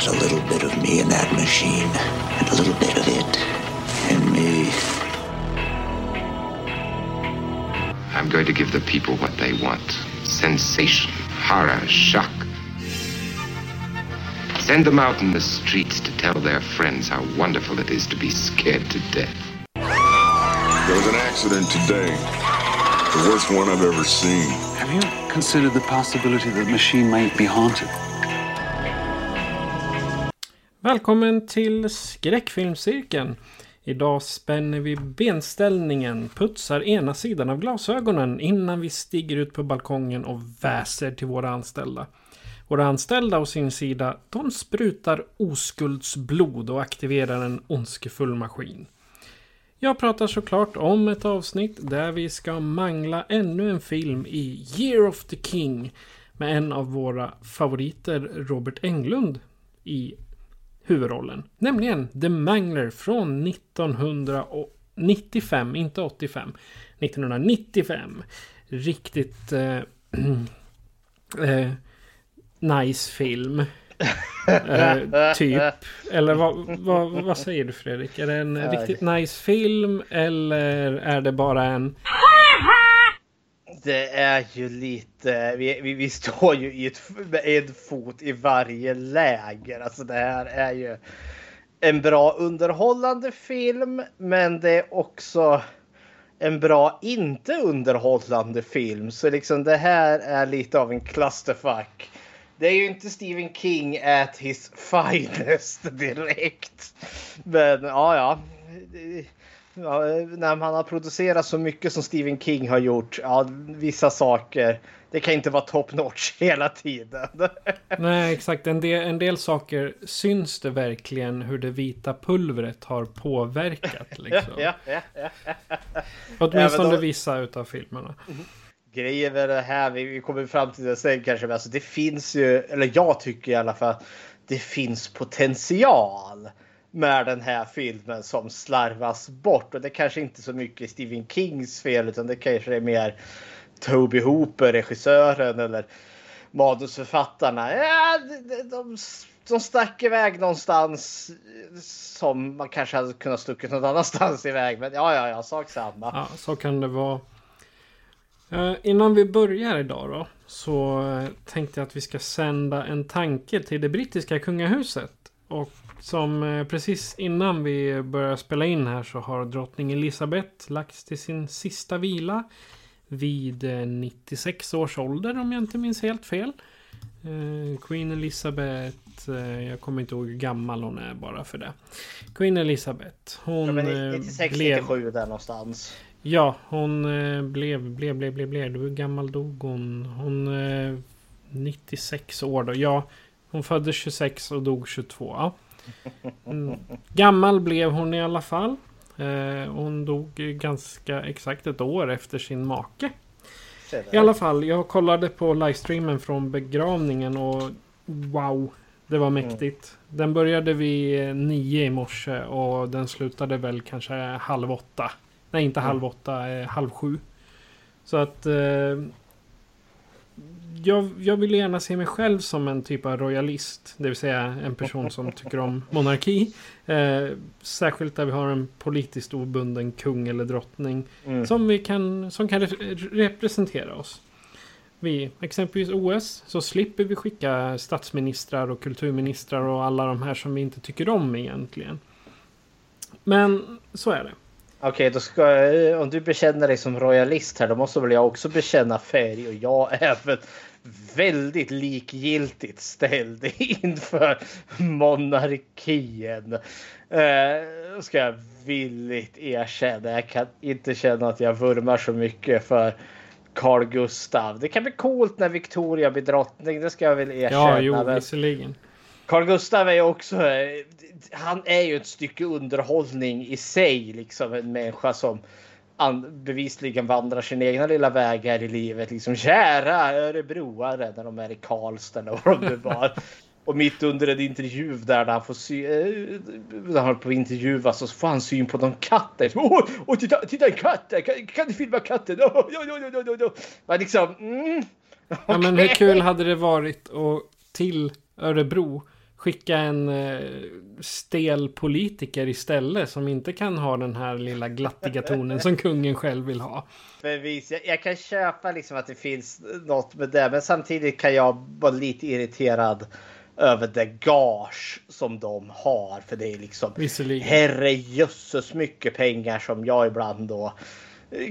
There's a little bit of me in that machine, and a little bit of it in me. I'm going to give the people what they want sensation, horror, shock. Send them out in the streets to tell their friends how wonderful it is to be scared to death. There was an accident today. The worst one I've ever seen. Have you considered the possibility that the machine might be haunted? Välkommen till skräckfilmscirkeln. Idag spänner vi benställningen, putsar ena sidan av glasögonen innan vi stiger ut på balkongen och väser till våra anställda. Våra anställda å sin sida, de sprutar oskuldsblod och aktiverar en ondskefull maskin. Jag pratar såklart om ett avsnitt där vi ska mangla ännu en film i Year of the King med en av våra favoriter, Robert Englund, i huvudrollen. Nämligen The Mangler från 1995, inte 85. 1995. Riktigt eh, eh, nice film. eh, typ. Eller vad, vad, vad säger du Fredrik? Är det en riktigt nice film eller är det bara en... Det är ju lite, vi, vi, vi står ju i ett, med en fot i varje läger. Alltså det här är ju en bra underhållande film, men det är också en bra inte underhållande film. Så liksom det här är lite av en clusterfuck. Det är ju inte Stephen King at his finest direkt. Men ja, ja. Ja, när man har producerat så mycket som Stephen King har gjort, ja, vissa saker, det kan inte vara top notch hela tiden. Nej, exakt. En del, en del saker syns det verkligen hur det vita pulvret har påverkat. Liksom. ja, ja, ja. Åtminstone Även om- vissa utav filmerna. Grejen med det här, vi vi kommer fram till det sen kanske, men alltså det finns ju, eller jag tycker i alla fall, det finns potential med den här filmen som slarvas bort. Och det kanske inte så mycket Stephen Kings fel, utan det kanske är mer Toby Hooper, regissören, eller manusförfattarna. Ja, de, de, de, stack iväg någonstans som man kanske hade kunnat stuckit någon annanstans iväg. Men ja, ja, ja, sak samma. Ja, så kan det vara. Eh, innan vi börjar idag då. Så eh, tänkte jag att vi ska sända en tanke till det brittiska kungahuset. Och som eh, precis innan vi börjar spela in här så har drottning Elizabeth lagts till sin sista vila. Vid eh, 96 års ålder om jag inte minns helt fel. Eh, Queen Elizabeth, eh, jag kommer inte ihåg hur gammal hon är bara för det. Queen Elizabeth, hon Ja, men eh, 96, blev... 97 där någonstans. Ja, hon eh, blev, blev, blev, blev, blev. Hur gammal dog hon? Hon... Eh, 96 år då. Ja, hon föddes 26 och dog 22. Ja. Mm. Gammal blev hon i alla fall. Eh, hon dog ganska exakt ett år efter sin make. I alla fall, jag kollade på livestreamen från begravningen och wow, det var mäktigt. Den började vid eh, nio i morse och den slutade väl kanske halv åtta. Nej, inte halv åtta, eh, halv sju. Så att eh, jag, jag vill gärna se mig själv som en typ av royalist. Det vill säga en person som tycker om monarki. Eh, särskilt där vi har en politiskt obunden kung eller drottning. Som, vi kan, som kan re- representera oss. Vid exempelvis OS så slipper vi skicka statsministrar och kulturministrar och alla de här som vi inte tycker om egentligen. Men så är det. Okej, då ska jag, om du bekänner dig som royalist här, då måste väl jag också bekänna färg och jag är väl väldigt likgiltigt ställd inför monarkin. Eh, ska jag villigt erkänna. Jag kan inte känna att jag vurmar så mycket för Carl Gustav. Det kan bli coolt när Victoria blir drottning. Det ska jag väl erkänna. Ja, jo, men visserligen. Carl Gustav är ju också. eh, Han är ju ett stycke underhållning i sig. Liksom en människa som bevisligen vandrar sin egna lilla väg här i livet. Liksom kära örebroare när de är i Karlstad eller vad de nu var. Och mitt under en intervju där han får sy, eh, när han på intervjua så får han syn på någon katt. Där. Åh, åh, titta, titta en katt! Kan, kan du filma katten? Åh, ja, ja, ja, ja, ja. Men liksom, mm, Ja, men hur kul hade det varit att till Örebro skicka en eh, stel politiker istället som inte kan ha den här lilla glattiga tonen som kungen själv vill ha. Bevis. Jag, jag kan köpa liksom att det finns något med det, men samtidigt kan jag vara lite irriterad över det gage som de har. För det är liksom Visserligen. herrejösses mycket pengar som jag ibland då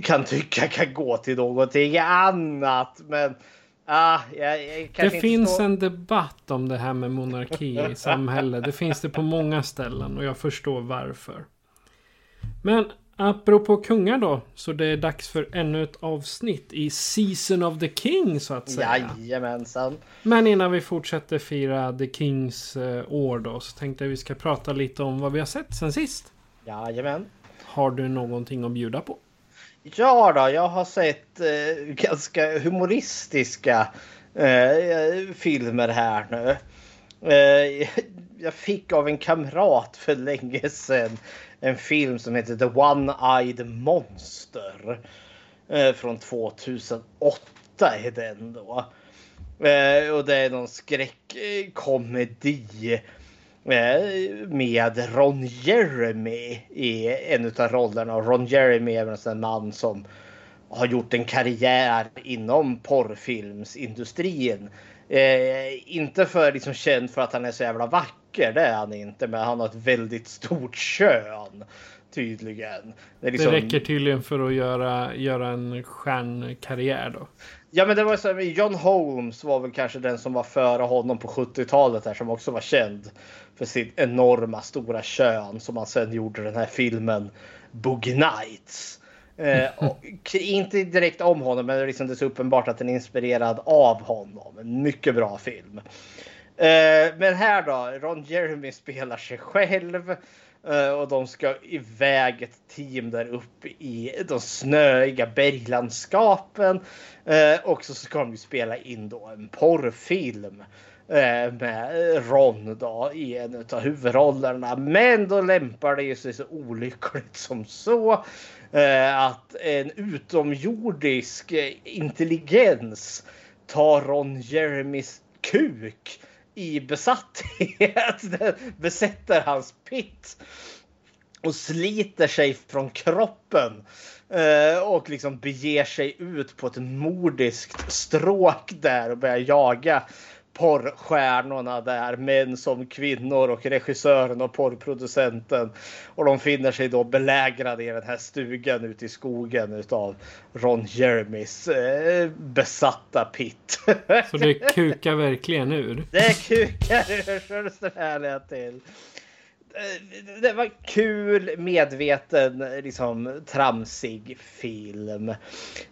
kan tycka kan gå till någonting annat. Men ah, jag, jag Det finns står- en debatt om det här med monarki i samhället. Det finns det på många ställen och jag förstår varför. Men apropå kungar då, så det är dags för ännu ett avsnitt i Season of the King så att säga. Jajamensan. Men innan vi fortsätter fira The Kings eh, år då så tänkte jag vi ska prata lite om vad vi har sett sen sist. Jajamän. Har du någonting att bjuda på? Ja då, jag har sett eh, ganska humoristiska eh, filmer här nu. Eh, jag fick av en kamrat för länge sedan en film som heter The One-Eyed Monster. Eh, från 2008 är den då. Eh, och det är någon skräckkomedi. Eh, med Ron Jeremy i en av rollerna. Och Ron Jeremy är en man som har gjort en karriär inom porrfilmsindustrin. Eh, inte för liksom känd för att han är så jävla vacker, det är han inte. Men han har ett väldigt stort kön. Tydligen. Det, liksom- Det räcker tydligen för att göra, göra en stjärnkarriär då. Ja men det var så här, John Holmes var väl kanske den som var före honom på 70-talet här som också var känd för sitt enorma stora kön som han sen gjorde den här filmen Boogie Nights. Eh, och, inte direkt om honom men liksom det är så uppenbart att den är inspirerad av honom. En mycket bra film. Eh, men här då, Ron Jeremy spelar sig själv. Eh, och de ska iväg ett team där uppe i de snöiga berglandskapen. Eh, och så ska de ju spela in då en porrfilm. Eh, med Ron då i en av huvudrollerna. Men då lämpar det sig så olyckligt som så. Att en utomjordisk intelligens tar Ron Jeremys kuk i besatthet. Besätter hans pitt och sliter sig från kroppen eh, och liksom beger sig ut på ett mordiskt stråk där och börjar jaga porrstjärnorna där, män som kvinnor och regissören och porrproducenten. Och de finner sig då belägrade i den här stugan ute i skogen utav Ron Jeremys eh, besatta pitt. Så det kukar verkligen ur. Det kukar ur så det till. Eh, det var kul, medveten, liksom tramsig film.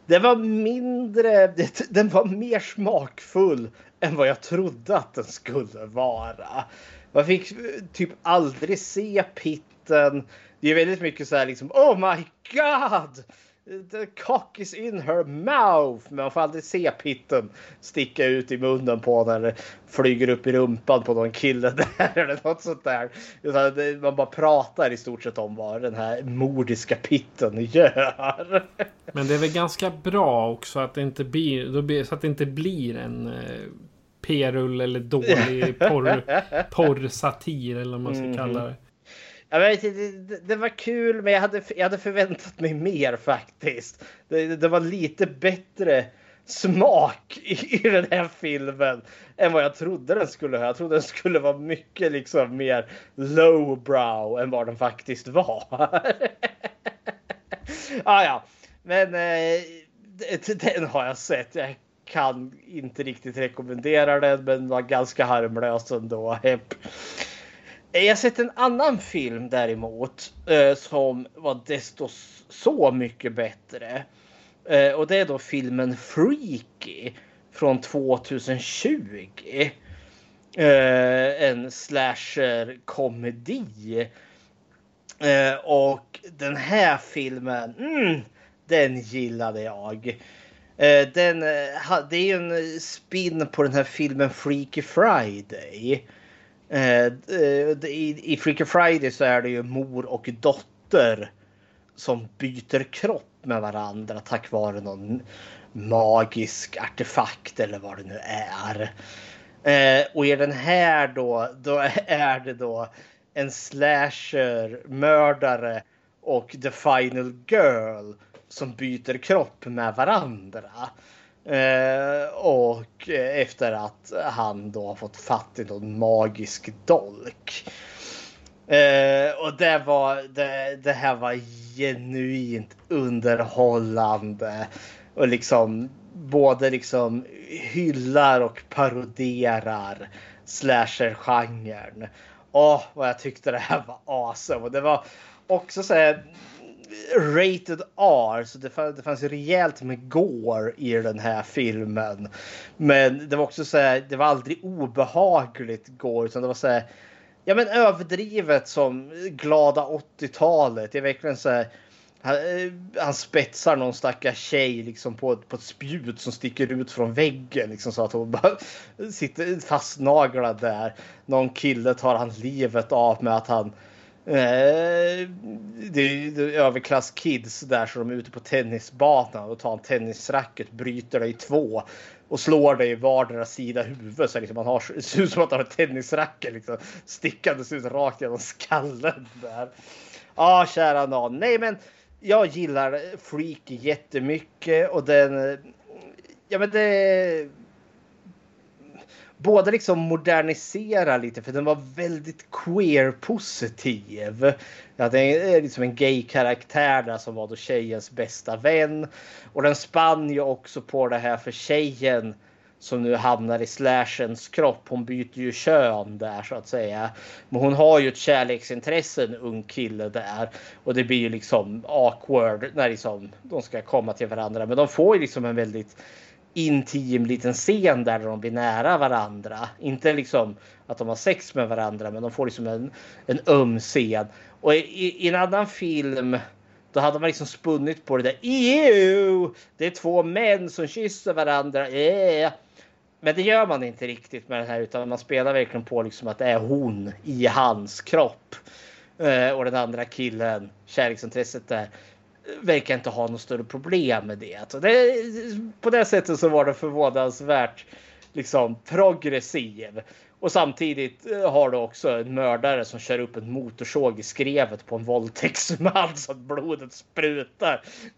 Det var mindre, den var mer smakfull än vad jag trodde att den skulle vara. Man fick eh, typ aldrig se pitten. Det är väldigt mycket så här liksom Oh my god! The cock is in her mouth. Men man får aldrig se pitten sticka ut i munnen på när det flyger upp i rumpan på någon kille där eller något sånt där. Utan man bara pratar i stort sett om vad den här mordiska pitten gör. Men det är väl ganska bra också att det inte blir så att det inte blir en eh, p-rull eller dålig porr, porrsatir eller vad man ska kalla det. Jag vet, det, det, var kul men jag hade, jag hade förväntat mig mer faktiskt. Det, det var lite bättre smak i, i den här filmen än vad jag trodde den skulle ha. Jag trodde den skulle vara mycket liksom mer lowbrow än vad den faktiskt var. ah, ja, men eh, den har jag sett. Jag kan inte riktigt rekommendera den men var ganska harmlös ändå. Hepp. Eh, jag har sett en annan film däremot eh, som var desto så mycket bättre. Eh, och det är då filmen Freaky från 2020. En slasher-komedi. Och den här filmen, mm, den gillade jag. Den, det är ju en spin på den här filmen Freaky Friday. Eh, I, I Freaky Friday så är det ju mor och dotter som byter kropp med varandra tack vare någon magisk artefakt eller vad det nu är. Eh, och i den här då, då är det då en slasher mördare och the final girl som byter kropp med varandra. Eh, och efter att han då har fått fatt i någon magisk dolk. Eh, och det var det, det här var genuint underhållande. Och liksom både liksom hyllar och paroderar slasher-genren. Åh, vad jag tyckte det här var awesome. Och det var också så här rated R, så det fanns, det fanns rejält med gore i den här filmen. Men det var också så här, det var aldrig obehagligt gore, utan det var så här, ja men överdrivet som glada 80-talet. Det är verkligen så här, han, eh, han spetsar någon stackars tjej liksom på, på ett spjut som sticker ut från väggen. Liksom, så att hon bara sitter fastnaglad där. Någon kille tar han livet av med att han Eh, det är överklasskids där så de är ute på tennisbanan och tar en tennisracket, bryter det i två och slår dig i vardera sida huvudet så liksom man har, det ser ut som att man har en tennisracket liksom, stickandes ut rakt genom skallen där. Ja, ah, kära nån. Nej, men jag gillar Freak jättemycket och den. Ja, men det både liksom modernisera lite för den var väldigt queer positiv. Ja, det är eh, liksom en gay karaktär där som var då tjejens bästa vän och den spann ju också på det här för tjejen som nu hamnar i slashens kropp. Hon byter ju kön där så att säga. Men hon har ju ett kärleksintresse, en ung kille där. Och det blir ju liksom awkward när liksom de ska komma till varandra. Men de får ju liksom en väldigt intim liten scen där de blir nära varandra. Inte liksom att de har sex med varandra, men de får liksom en, en öm scen. Och i, i en annan film då hade man liksom spunnit på det där. Ew! Det är två män som kysser varandra. Eh. Men det gör man inte riktigt med den här utan man spelar verkligen på liksom att det är hon i hans kropp. Eh, och den andra killen, kärleksintresset där verkar inte ha något större problem med det. Alltså det. På det sättet så var det förvånansvärt liksom progressiv. Och samtidigt eh, har du också en mördare som kör upp en motorsåg i skrevet på en våldtäktsman så att blodet sprutar.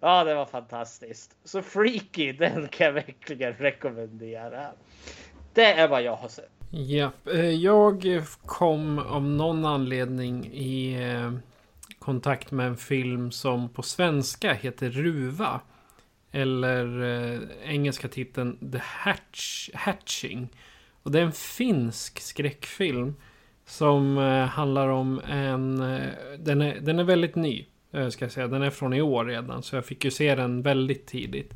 ja, det var fantastiskt. Så Freaky, den kan jag verkligen rekommendera. Det är vad jag har sett. Ja, eh, jag kom av någon anledning i eh, kontakt med en film som på svenska heter Ruva. Eller eh, engelska titeln The Hatch, Hatching. Och det är en finsk skräckfilm. Som eh, handlar om en... Eh, den, är, den är väldigt ny. Eh, ska jag säga. Den är från i år redan. Så jag fick ju se den väldigt tidigt.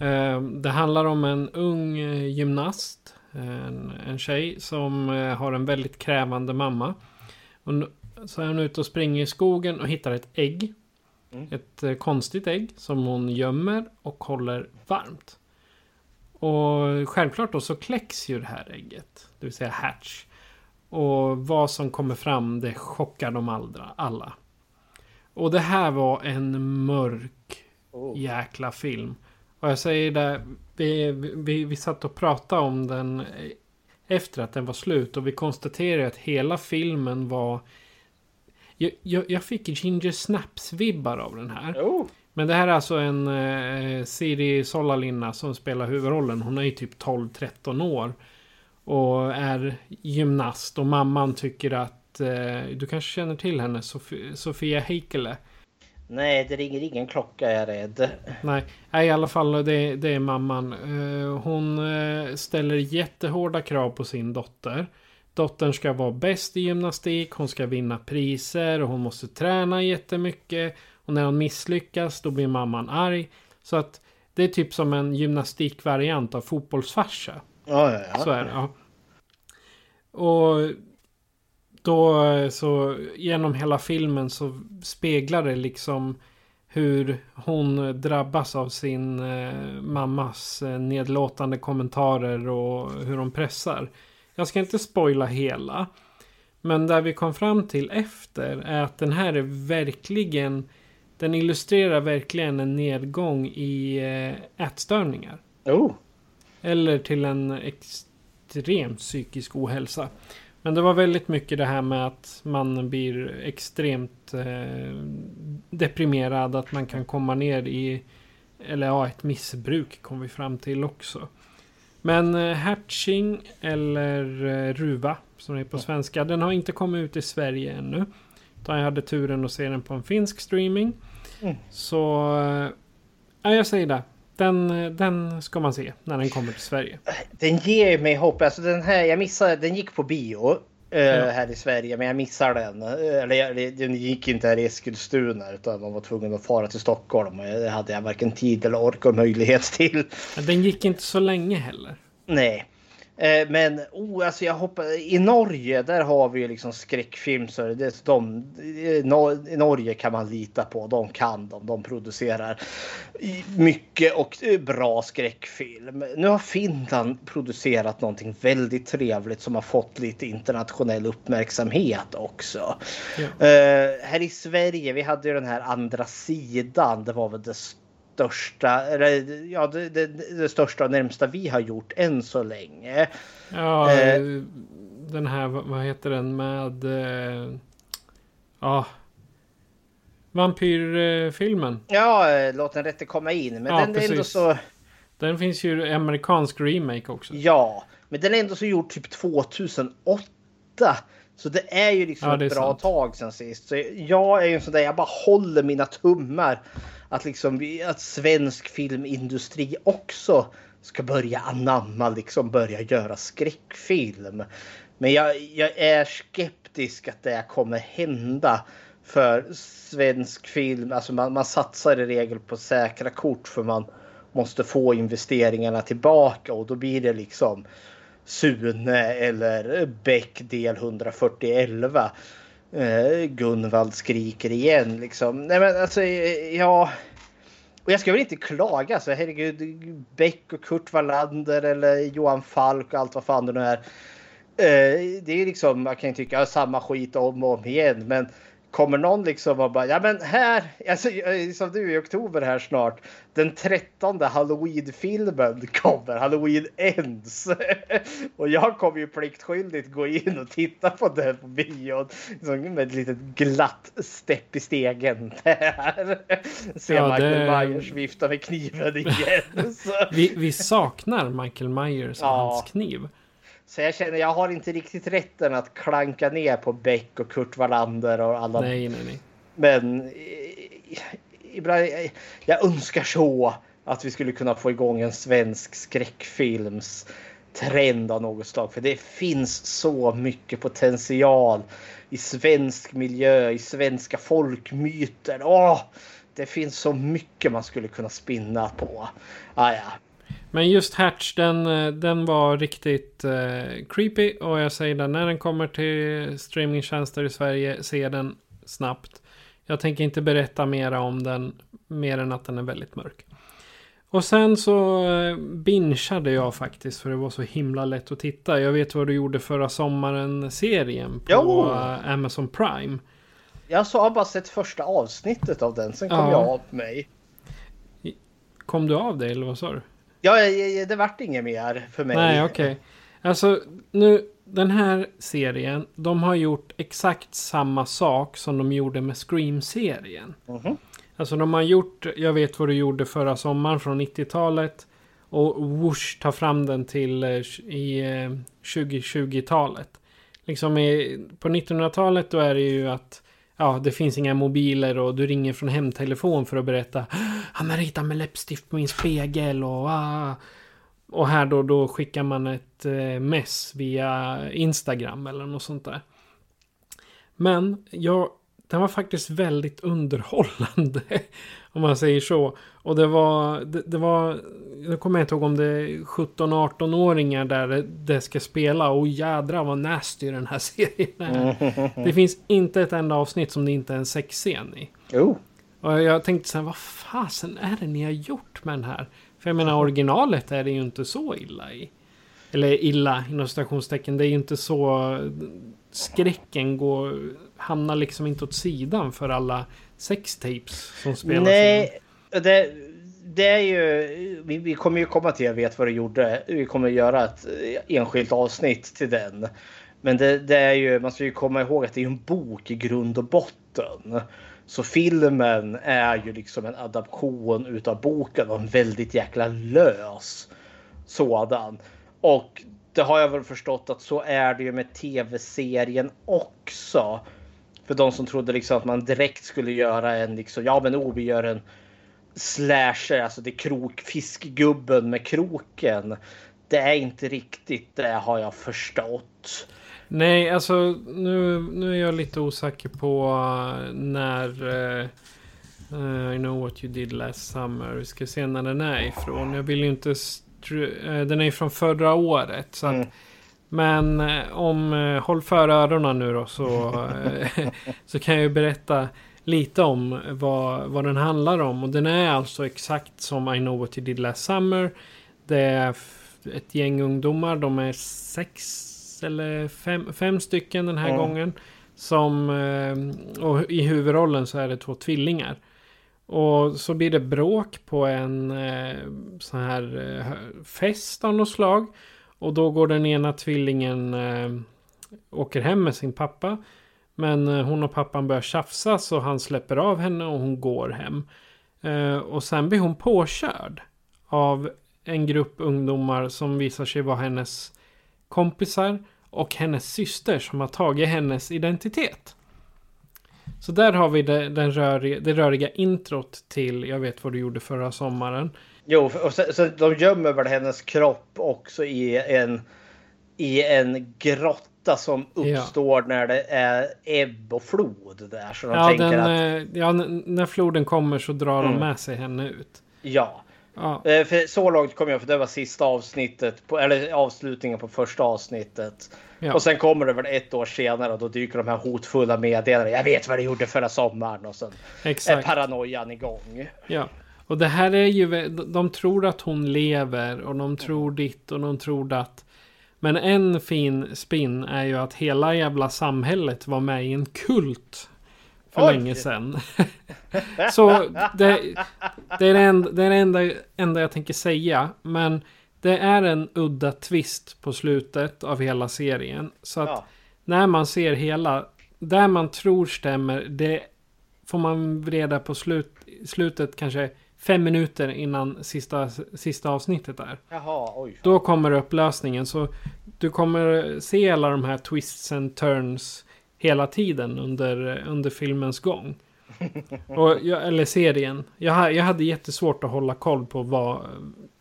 Eh, det handlar om en ung eh, gymnast. En, en tjej som eh, har en väldigt krävande mamma. Hon så är hon ute och springer i skogen och hittar ett ägg. Mm. Ett eh, konstigt ägg som hon gömmer och håller varmt. Och självklart då så kläcks ju det här ägget. Det vill säga hatch. Och vad som kommer fram det chockar de andra, alla. Och det här var en mörk oh. jäkla film. Och jag säger det, vi, vi, vi satt och pratade om den efter att den var slut. Och vi konstaterade att hela filmen var jag, jag, jag fick Ginger Snaps-vibbar av den här. Oh. Men det här är alltså en eh, Siri Solalina som spelar huvudrollen. Hon är ju typ 12-13 år. Och är gymnast. Och mamman tycker att... Eh, du kanske känner till henne? Sof Sofia Heikele. Nej, det ringer ingen klocka är jag rädd. Nej, nej i alla fall det, det är mamman. Eh, hon eh, ställer jättehårda krav på sin dotter. Dottern ska vara bäst i gymnastik, hon ska vinna priser och hon måste träna jättemycket. Och när hon misslyckas då blir mamman arg. Så att det är typ som en gymnastikvariant av fotbollsfarsa. Ja, ja, ja. Så är det, ja. Och då så genom hela filmen så speglar det liksom hur hon drabbas av sin eh, mammas eh, nedlåtande kommentarer och hur hon pressar. Jag ska inte spoila hela. Men där vi kom fram till efter är att den här är verkligen den illustrerar verkligen en nedgång i eh, ätstörningar. Oh. Eller till en extrem psykisk ohälsa. Men det var väldigt mycket det här med att man blir extremt eh, deprimerad. Att man kan komma ner i, eller ja, ett missbruk kom vi fram till också. Men eh, Hatching eller eh, Ruva som det är på svenska. Den har inte kommit ut i Sverige ännu. Utan jag hade turen att se den på en finsk streaming. Mm. Så, eh, ja jag säger det. Den, den ska man se när den kommer till Sverige. Den ger mig hopp. Alltså den här, jag missade, den gick på bio Ja. här i Sverige, men jag missade den. Eh, Eller den gick inte här i Eskilstuna utan man var tvungen att fara till Stockholm. Och Det hade jag varken tid eller ork och möjlighet till. Men Den gick inte så länge heller. Nej. Eh, Men oh, alltså jag hoppas, i Norge där har vi ju liksom skräckfilm så det, de, i Nor- i Norge kan man lita på. De kan de. De producerar mycket och eh, bra skräckfilm. Nu har Finland producerat någonting väldigt trevligt som har fått lite internationell uppmärksamhet också. Ja. Eh, här i Sverige, vi hade ju den här andra sidan. Det var väl det största, eller, ja, det, det, det största och närmsta vi har gjort än så länge. Ja, Eh. den här, vad heter den med... eh, Ja. Vampyrfilmen. Ja, låt den rätte komma in. Men Ja, den är ändå precis. så... Den finns ju amerikansk remake också. Ja, men den är ändå så gjord typ 2008. Så det är ju liksom Ja, är ett bra sant. tag sen sist. Så jag är ju en sån där, jag bara håller mina tummar. Att liksom att svensk filmindustri också ska börja anamma, liksom börja göra skräckfilm. Men jag, jag är skeptisk att det kommer hända. För svensk film, alltså man, man satsar i regel på säkra kort för man måste få investeringarna tillbaka och då blir det liksom Sune eller Beck del 141. Eh, Gunvald skriker igen liksom. Nej men alltså eh, ja. Och jag ska väl inte klaga så herregud. Beck och Kurt Wallander eller Johan Falk och allt vad fan det nu är. Eh, det är liksom, man kan ju tycka samma skit om och om igen. Men kommer någon liksom och bara, ja men här, alltså, som du i oktober här snart. Den 13 Halloween-filmen kommer, Halloween Ends. och jag kommer ju pliktskyldigt gå in och titta på den på bion. Liksom med ett litet glatt stepp i stegen där. Se Ja, Michael det- Myers vifta med kniven igen. Vi, vi saknar Michael Myers och Ja. hans kniv. Så jag känner jag har inte riktigt rätten att klanka ner på Beck och Kurt Wallander och alla. Nej, nej, nej. Men ibland, jag önskar så att vi skulle kunna få igång en svensk skräckfilms trend av något slag. För det finns så mycket potential i svensk miljö, i svenska folkmyter. Åh, det finns så mycket man skulle kunna spinna på. Ah, ja. Men just Hatch, den, eh, den var riktigt eh, creepy. Och jag säger det, när den kommer till streamingtjänster i Sverige, se den snabbt. Jag tänker inte berätta mera om den, mer än att den är väldigt mörk. Och sen så eh, bingeade jag faktiskt, för det var så himla lätt att titta. Jag vet vad du gjorde förra sommaren-serien på Jo. eh, Amazon Prime. Jag så har bara sett första avsnittet av den, sen kom Ja. jag av mig. Kom du av det, eller vad sa du? Ja, det vart inget mer för mig. Nej, okej. Alltså, nu, den här serien, de har gjort exakt samma sak som de gjorde med Scream-serien. Mhm. Alltså, de har gjort, jag vet vad du gjorde förra sommaren från 90-talet. Och whoosh, ta fram den till eh, i eh, 2020-talet. Liksom i, på 1900-talet då är det ju att ja, det finns inga mobiler och du ringer från hemtelefon för att berätta. Ah, han har ritat med läppstift på min spegel och ah. Och här då, då skickar man ett eh, mess via Instagram eller något sånt där. Men jag, den var faktiskt väldigt underhållande. Om man säger så. Och det var, det, det var, jag kommer inte ihåg om det är 17-18-åringar där det, det ska spela. Och jädra vad nasty den här serien är. Det finns inte ett enda avsnitt som det inte är en sexscen i. Oh. Och jag tänkte så här, vad fasen är det ni har gjort med den här? För jag menar originalet är det ju inte så illa i. Eller illa inom citationstecken. Det är ju inte så... Skräcken går, hamnar liksom inte åt sidan för alla sextapes som spelas. in. Nej, det, det är ju... Vi, vi kommer ju komma till Jag vet vad du gjorde. Vi kommer göra ett enskilt avsnitt till den. Men det, det är ju, man ska ju komma ihåg att det är en bok i grund och botten. Så filmen är ju liksom en adaption utav boken och en väldigt jäkla lös sådan. Och det har jag väl förstått att så är det ju med tv-serien också. För de som trodde liksom att man direkt skulle göra en liksom, ja men oh, vi gör en slasher, alltså det är krok, fiskgubben med kroken. Det är inte riktigt det har jag förstått. Nej, alltså nu, nu är jag lite osäker på uh, när... Uh, uh, I know what you did last summer. Vi ska se när den är ifrån. Jag vill ju inte... uh, den är från förra året. Så att, Mm. Men uh, om... Uh, håll för öronen nu då så, uh, så kan jag ju berätta lite om vad, vad den handlar om. Och den är alltså exakt som I know what you did last summer. Det är ett gäng ungdomar. De är sex eller fem, fem stycken den här Mm. gången. Som, eh, och i huvudrollen så är det två tvillingar. Och så blir det bråk på en eh, sån här eh, fest av något slag. Och då går den ena tvillingen eh, åker hem med sin pappa. Men eh, hon och pappan börjar tjafsa så han släpper av henne och hon går hem. Eh, och sen blir hon påkörd av en grupp ungdomar som visar sig vara hennes kompisar och hennes syster som har tagit hennes identitet. Så där har vi det, den röriga, det röriga introt till Jag vet vad du gjorde förra sommaren. Jo, och så, så de gömmer väl hennes kropp också i en, i en grotta som uppstår när det är ebb och flod där. Så de Ja, tänker den, att, eh, ja, när floden kommer så drar de Mm. med sig henne ut. ja. Ja, Eh, För så långt kom jag, för det var sista avsnittet, på, eller avslutningen på första avsnittet. ja. Och sen kommer det väl ett år senare och då dyker de här hotfulla meddelandena. Jag vet vad du gjorde förra sommaren och sen är exakt. paranoian igång. Ja. Och det här är ju, de tror att hon lever och de tror ditt och de tror datt. Men en fin spin är ju att hela jävla samhället var med i en kult. För Oj. länge sedan. Så det, det är det enda, det är det enda, enda jag tänker säga. Men det är en udda twist på slutet av hela serien. Så att Ja. när man ser hela, där man tror stämmer, det får man reda på slut, slutet kanske fem minuter innan sista, sista avsnittet är. Jaha, oj. Då kommer upplösningen. Så du kommer se alla de här twists and turns hela tiden under, under filmens gång. Och jag, eller serien. Jag, jag hade jättesvårt att hålla koll på vad,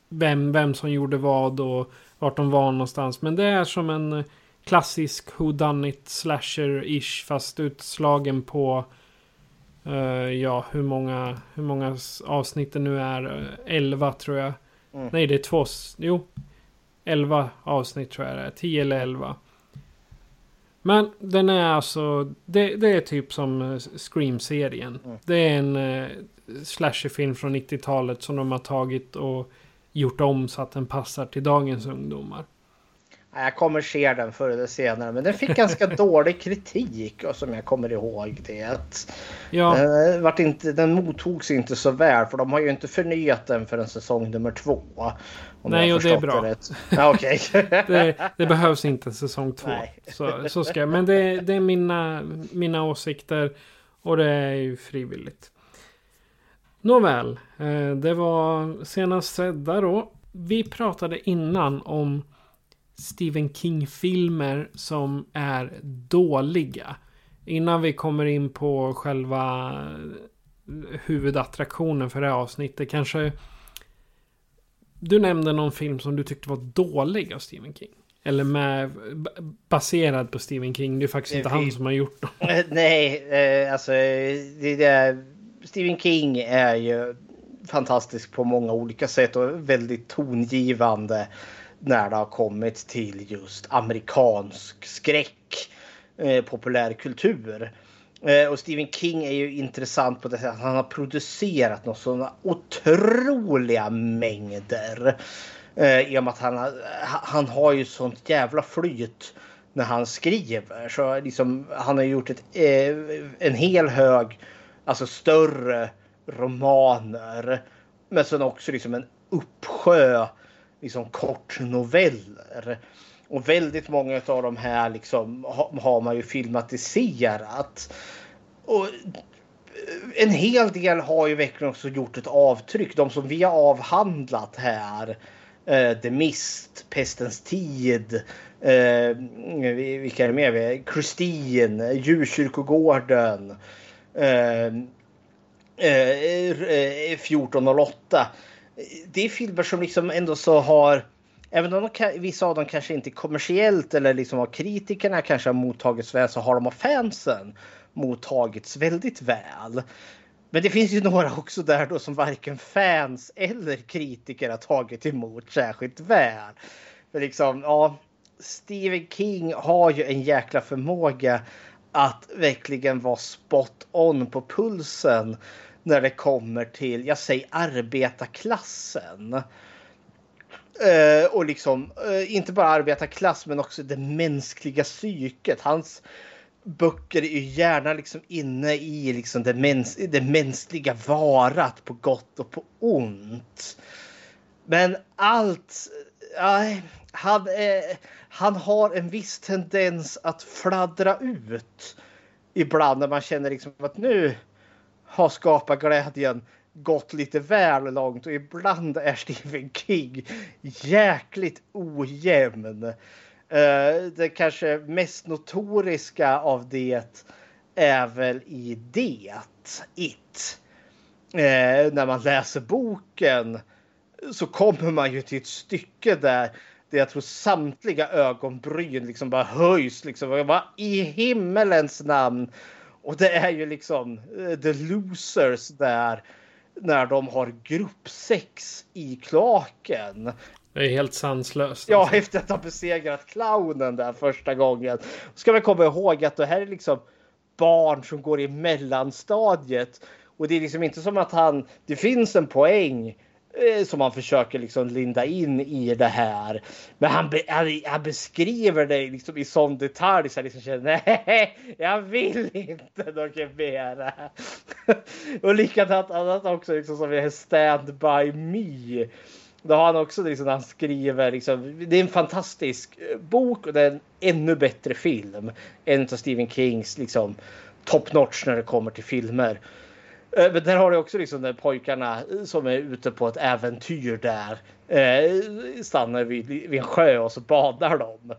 vem, vem som gjorde vad och vart de var någonstans. Men det är som en klassisk who done it slasher-ish fast utslagen på eh, ja, hur många, hur många avsnitt det nu är. Eh, 11 tror jag. Mm. Nej, det är två. Jo. 11 avsnitt tror jag det är. 10 eller 11. Men den är alltså, det, det är typ som eh, Scream-serien. Mm. Det är en eh, slasherfilm från 90-talet som de har tagit och gjort om så att den passar till dagens ungdomar. Jag kommer se den förr eller senare, men den fick ganska dålig kritik som jag kommer ihåg det. Ja, Den, vart inte, den mottogs inte så väl för de har ju inte förnyat den för en säsong nummer två. Nej, och det är bra. rätt. Ja, Okej. det, det behövs inte säsong två. Nej. Så, så ska jag. Men det, det är mina, mina åsikter och det är ju frivilligt. Nåväl, eh, det var senast sedda då. Vi pratade innan om Stephen King-filmer som är dåliga. innan vi kommer in på själva huvudattraktionen för det här avsnittet. Kanske du nämnde någon film som du tyckte var dålig av Stephen King. Eller med, baserad på Stephen King. Det är faktiskt inte han som har gjort dem. Nej, eh, alltså det, det, Stephen King är ju fantastisk på många olika sätt och väldigt tongivande när det har kommit till just amerikansk skräck, eh, populärkultur. Eh, och Stephen King är ju intressant på det sättet att han har producerat några sådana otroliga mängder. Eh, I och med att han, har, han har ju sånt jävla flyt när han skriver. Så liksom, han har gjort ett, eh, en hel hög, alltså större romaner. Men sen också liksom en uppsjö liksom kortnoveller. Och väldigt många av de här liksom har man ju filmatiserat. Och eh, en hel del har ju verkligen också gjort ett avtryck. De som vi har avhandlat här. Uh, The Mist, Pestens tid. Uh, vilka är det mer? Christine, Djurkyrkogården. Uh, 1408. Det är filmer som liksom ändå så har Även om de, vissa av dem kanske inte kommersiellt eller liksom av kritikerna kanske har mottagits väl så har de av fansen mottagits väldigt väl. Men det finns ju några också där då som varken fans eller kritiker har tagit emot särskilt väl. För liksom, ja, Stephen King har ju en jäkla förmåga att verkligen vara spot on på pulsen när det kommer till, jag säger arbetarklassen. Uh, och liksom uh, inte bara arbetarklass men också det mänskliga psyket. Hans böcker är ju gärna liksom inne i liksom det, mäns det mänskliga varat på gott och på ont. Men allt... Uh, han, han har en viss tendens att fladdra ut ibland när man känner liksom att nu har skapat glädjen gått lite väl långt och ibland är Stephen King jäkligt ojämn. Eh, det kanske mest notoriska av det är väl i det, It. Eh, när man läser boken så kommer man ju till ett stycke där det jag tror samtliga ögonbryn liksom bara höjs. Liksom. Vad i himmelens namn? Och det är ju liksom uh, the losers där när de har gruppsex i klaken. Det är helt sanslöst. Ja, alltså. efter att ha besegrat clownen där första gången. Ska man komma ihåg att det här är liksom barn som går i mellanstadiet. Och det är liksom inte som att han, det finns en poäng Eh, Eh, som han försöker liksom linda in i det här. Men han, be, han, han beskriver det liksom i sån detalj så jag liksom känner nej, jag vill inte något mera. och likadant annat också liksom som är Stand By Me. Då har han också liksom han skriver liksom, det är en fantastisk eh, bok och det är en ännu bättre film. En av Stephen Kings liksom top notch när det kommer till filmer. Eh, men där har du också liksom de pojkarna som är ute på ett äventyr där. Eh, stannar vid, vid en sjö och så badar de.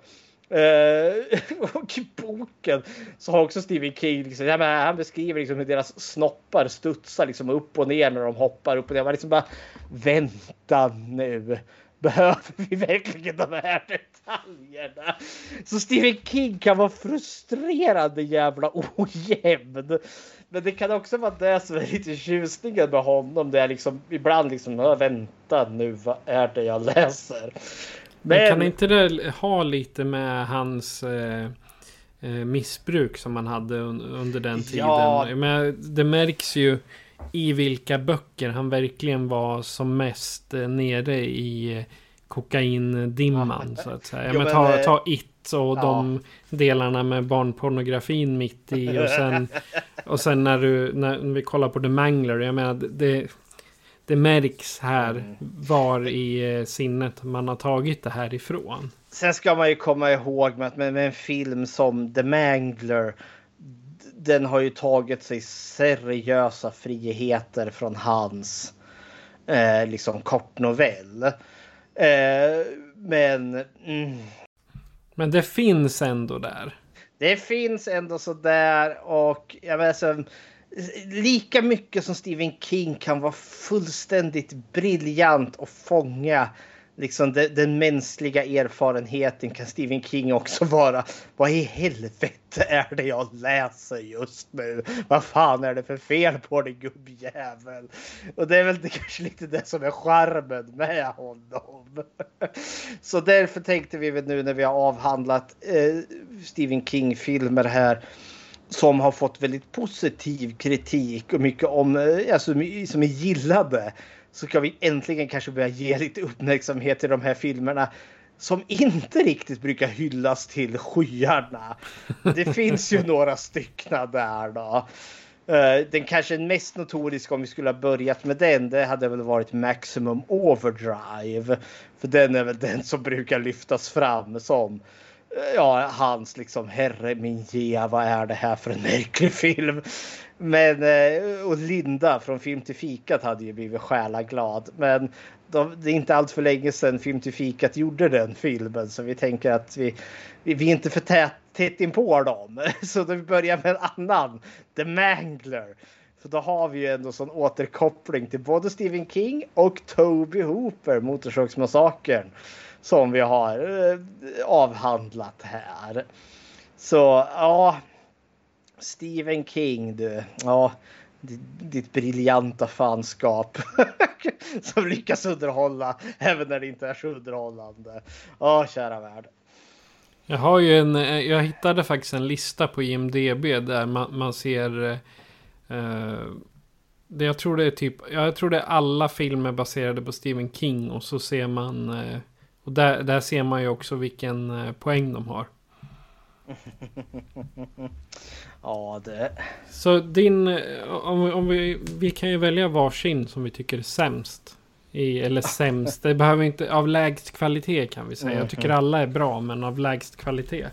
Eh, och i boken så har också Stephen King, liksom, ja, men han beskriver liksom hur deras snoppar studsar liksom upp och ner när de hoppar upp och ner. Man liksom bara vänta nu. Behöver vi verkligen de här detaljerna? Så Stephen King kan vara frustrerande jävla ojämn. Men det kan också vara det som är lite tjusningen med honom. Det är liksom ibland liksom, vänta nu, vad är det jag läser? Men, Men kan inte det ha lite med hans eh, eh missbruk som han hade under den tiden? Ja. Men det märks ju i vilka böcker han verkligen var som mest eh, nere i eh, kokaindimman ja. så att säga. Jo, men, ta, ta It och ja. de delarna med barnpornografin mitt i. Och sen, och sen när, du, när vi kollar på The Mangler. Jag menar det, det märks här mm. var i eh, sinnet man har tagit det här ifrån. Sen ska man ju komma ihåg med, med, med en film som The Mangler. Den har ju tagit sig seriösa friheter från hans eh, liksom kortnovell. Eh, men mm, men det finns ändå där. det finns ändå sådär och jag vet så, alltså, lika mycket som Stephen King kan vara fullständigt briljant och fånga liksom den, den mänskliga erfarenheten kan Stephen King också vara. Vad i helvete är det jag läser just nu? Vad fan är det för fel på dig gubbjävel? Och det är väl det kanske lite det som är charmen med honom. Så därför tänkte vi väl nu när vi har avhandlat eh, Stephen King-filmer här som har fått väldigt positiv kritik och mycket om, eh, alltså som är gillade så ska vi äntligen kanske börja ge lite uppmärksamhet till de här filmerna som inte riktigt brukar hyllas till skyarna. Det finns ju några stycken där då. Eh, den kanske mest notoriska om vi skulle ha börjat med den, det hade väl varit Maximum Overdrive. För den är väl den som brukar lyftas fram som ja, hans liksom herre min ge, vad är det här för en märklig film? Men eh, och Linda från Film till fikat hade ju blivit själaglad. Men de, det är inte allt för länge sedan Film till fikat gjorde den filmen så vi tänker att vi, vi, vi är inte för tät, tätt in på dem. Så då vi börjar med en annan, The Mangler. Så då har vi ju ändå sån återkoppling till både Stephen King och Toby Hooper, Motorsågsmassakern, som vi har eh, avhandlat här. Så ja, Stephen King du. Ja, ditt briljanta fanskap. som lyckas underhålla även när det inte är så underhållande. Ja, kära värld. Jag har ju en, eh, jag hittade faktiskt en lista på IMDB där man, man ser eh, eh det, jag tror det är typ, jag tror det är alla filmer baserade på Stephen King och så ser man eh, och där, där ser man ju också vilken eh, poäng de har. Ja, det... Så din... Om, om vi, vi kan ju välja varsin som vi tycker är sämst. I, eller sämst. Det behöver inte... Av lägst kvalitet kan vi säga. Jag tycker mm. alla är bra, men av lägst kvalitet.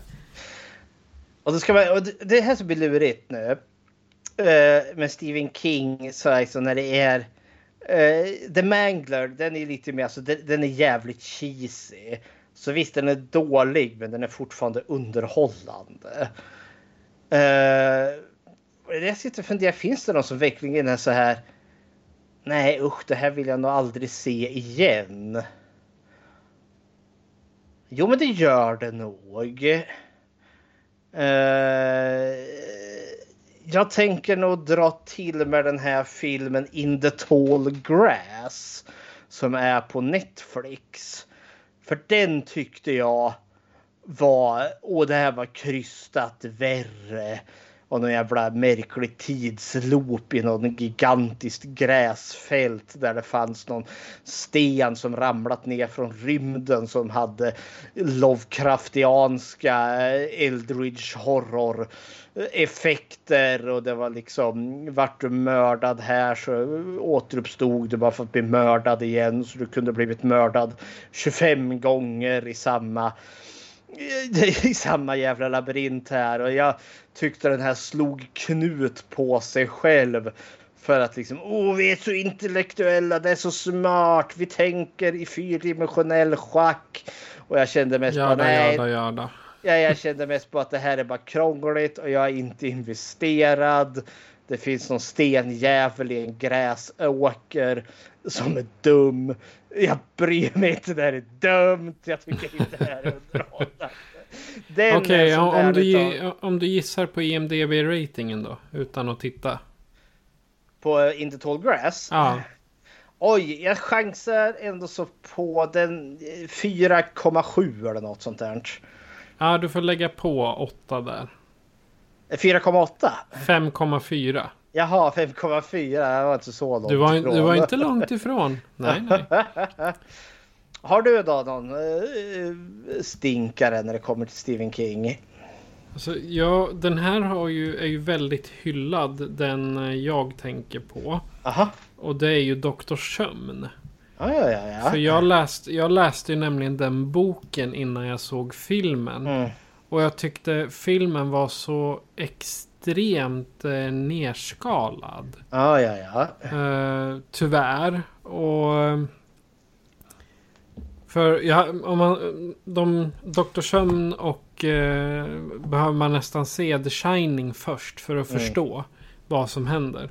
Och, då ska man, och det här som blir lurigt nu. Uh, med Stephen King så alltså när det är... Uh, The Mangler, den är lite mer... Alltså, den, den är jävligt cheesy. Så visst, den är dålig, men den är fortfarande underhållande. Uh, jag sitter och funderar, finns det någon som verkligen är så här? Nej usch, det här vill jag nog aldrig se igen. Jo, men det gör det nog. Uh, jag tänker nog dra till med den här filmen In the tall grass som är på Netflix. För den tyckte jag var, och det här var krystat värre. Och någon jävla märklig tidsloop i någon gigantiskt gräsfält där det fanns någon sten som ramlat ner från rymden som hade Lovecraftianska eh, Eldridge horror effekter och det var liksom vart du mördad här så återuppstod du bara för att bli mördad igen. Så du kunde blivit mördad 25 gånger i samma i samma jävla labyrint här och jag tyckte den här slog knut på sig själv för att liksom, åh, vi är så intellektuella, det är så smart, vi tänker i fyrdimensionell schack. Och jag kände mest jada, bara, nej. Jada, jada. Ja, jag kände mest på att det här är bara krångligt och jag är inte investerad. Det finns någon stenjävel i en gräsåker som är dum. Jag bryr mig inte, det här är dumt. Jag tycker inte det här är underhållande. Okej, okay, om, du, om du gissar på IMDB-ratingen då, utan att titta. På In the Tall Grass? Ja. Oj, jag chansar ändå så på den 4,7 eller något sånt där. Ja, du får lägga på 8 där. 4,8? 5,4. Jaha, 5,4. Det var inte så långt du var, ifrån. Du var inte långt ifrån. Nej, nej. Har du då någon uh, stinkare när det kommer till Stephen King? Alltså, ja, den här har ju, är ju väldigt hyllad. Den eh, jag tänker på. Aha. Och det är ju Doktor Sömn. Ja, ja, ja. För jag läste, jag läste ju nämligen den boken innan jag såg filmen. Mm. Och jag tyckte filmen var så extremt eh, nerskalad. Ja, ja, ja. Eh, tyvärr. Och... För ja, om man, de, Dr. Sömn och eh, behöver man nästan se The Shining först för att Mm. förstå vad som händer.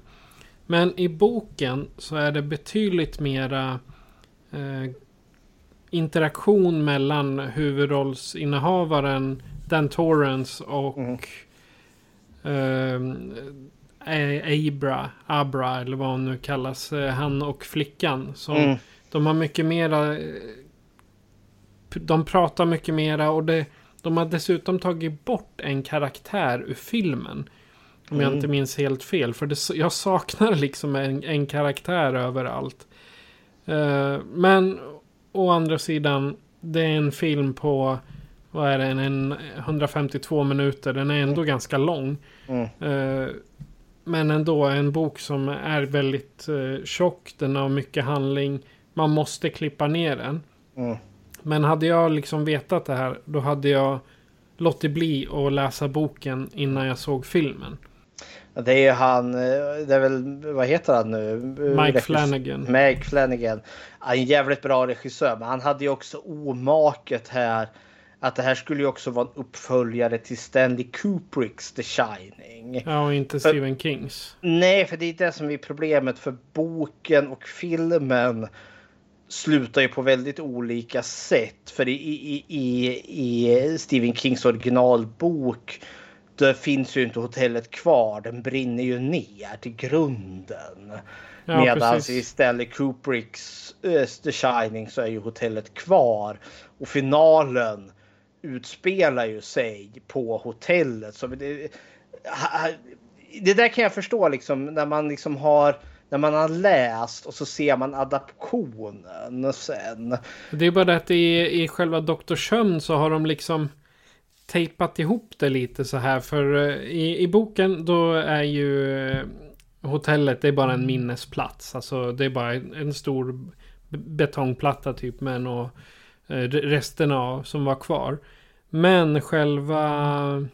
Men i boken så är det betydligt mera eh, interaktion mellan huvudrollsinnehavaren Dan Torrance och Mm. eh, Abra, Abra eller vad hon nu kallas. Eh, han och flickan. Som, Mm. De har mycket mera... eh, De pratar mycket mera och det, de har dessutom tagit bort en karaktär ur filmen. Om jag Mm. inte minns helt fel. För det, jag saknar liksom en, en karaktär överallt. Eh, men å andra sidan, det är en film på, vad är det, en, en 152 minuter. Den är ändå ganska lång. Mm. Eh, men ändå en bok som är väldigt eh, tjock. Den har mycket handling. Man måste klippa ner den. Mm. Men hade jag liksom vetat det här, då hade jag låtit bli att läsa boken innan jag såg filmen. Det är ju han, eh, det är väl, vad heter han nu? Mike Regis- Flanagan. Mike Flanagan. En jävligt bra regissör, men han hade ju också omaket här. Att det här skulle ju också vara en uppföljare till Stanley Kubricks The Shining. Ja, och inte Stephen Kings. Nej, för det är det som är problemet för boken och filmen slutar ju på väldigt olika sätt. För i, i, i, i Stephen Kings originalbok då finns ju inte hotellet kvar. Den brinner ju ner till grunden. Ja, Medan precis. i Stanley Kubricks äh, The Shining så är ju hotellet kvar. Och finalen utspelar ju sig på hotellet. Så det, det där kan jag förstå liksom när man liksom har när man har läst och så ser man adaptionen sen. Det är bara det att i, i själva Dr. Sömn så har de liksom tejpat ihop det lite så här. För eh, i, i boken då är ju eh, hotellet det är bara en minnesplats. Alltså det är bara en, en stor betongplatta typ med och eh, re- resterna av som var kvar. Men själva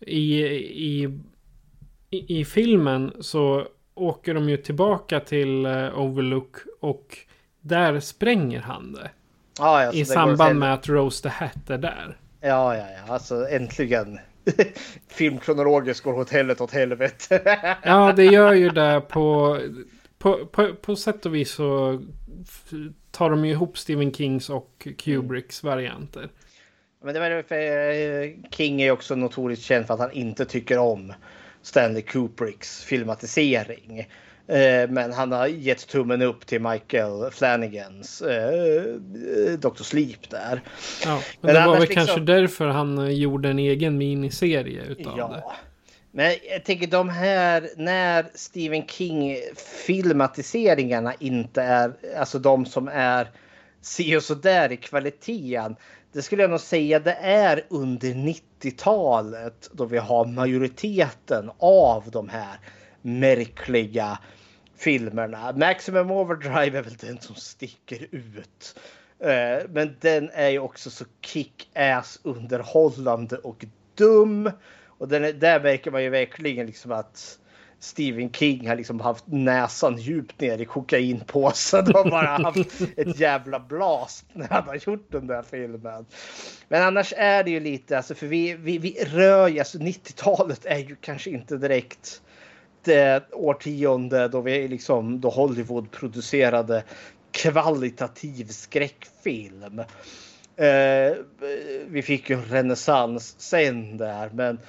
i, i, i, filmen så åker de ju tillbaka till eh, Overlook och där spränger han det. Ja, ja, så I samband med att Rose the Hat är där. Ja, ja, ja, alltså äntligen. Filmkronologiskt går hotellet åt helvete. Ja, det gör ju det på, på, på, på sätt och vis så tar de ju ihop Stephen Kings och Kubricks varianter. Men det var för eh, King är också notoriskt känd för att han inte tycker om Stanley Kubricks filmatisering. Eh, Men han har gett tummen upp till Michael Flanagans eh, Dr. Sleep där. Ja, men Men det var annars väl liksom- kanske därför han gjorde en egen miniserie utav det. Men jag tänker de här när Stephen King filmatiseringarna inte är alltså de som är si och så där i kvaliteten. Det skulle jag nog säga det är under 90-talet då vi har majoriteten av de här märkliga filmerna. Maximum Overdrive är väl den som sticker ut. Eh, men den är ju också så kick-ass underhållande och dum. Och den där märker man ju verkligen liksom att Stephen King har liksom haft näsan djupt ner i kokainpåsen och bara haft ett jävla blast när han har gjort den där filmen. Men annars är det ju lite, alltså för vi, vi, vi rör ju, alltså 90-talet är ju kanske inte direkt det årtionde då vi liksom, då Hollywood producerade kvalitativ skräckfilm. Eh, vi fick ju en renässans sen där, men eh,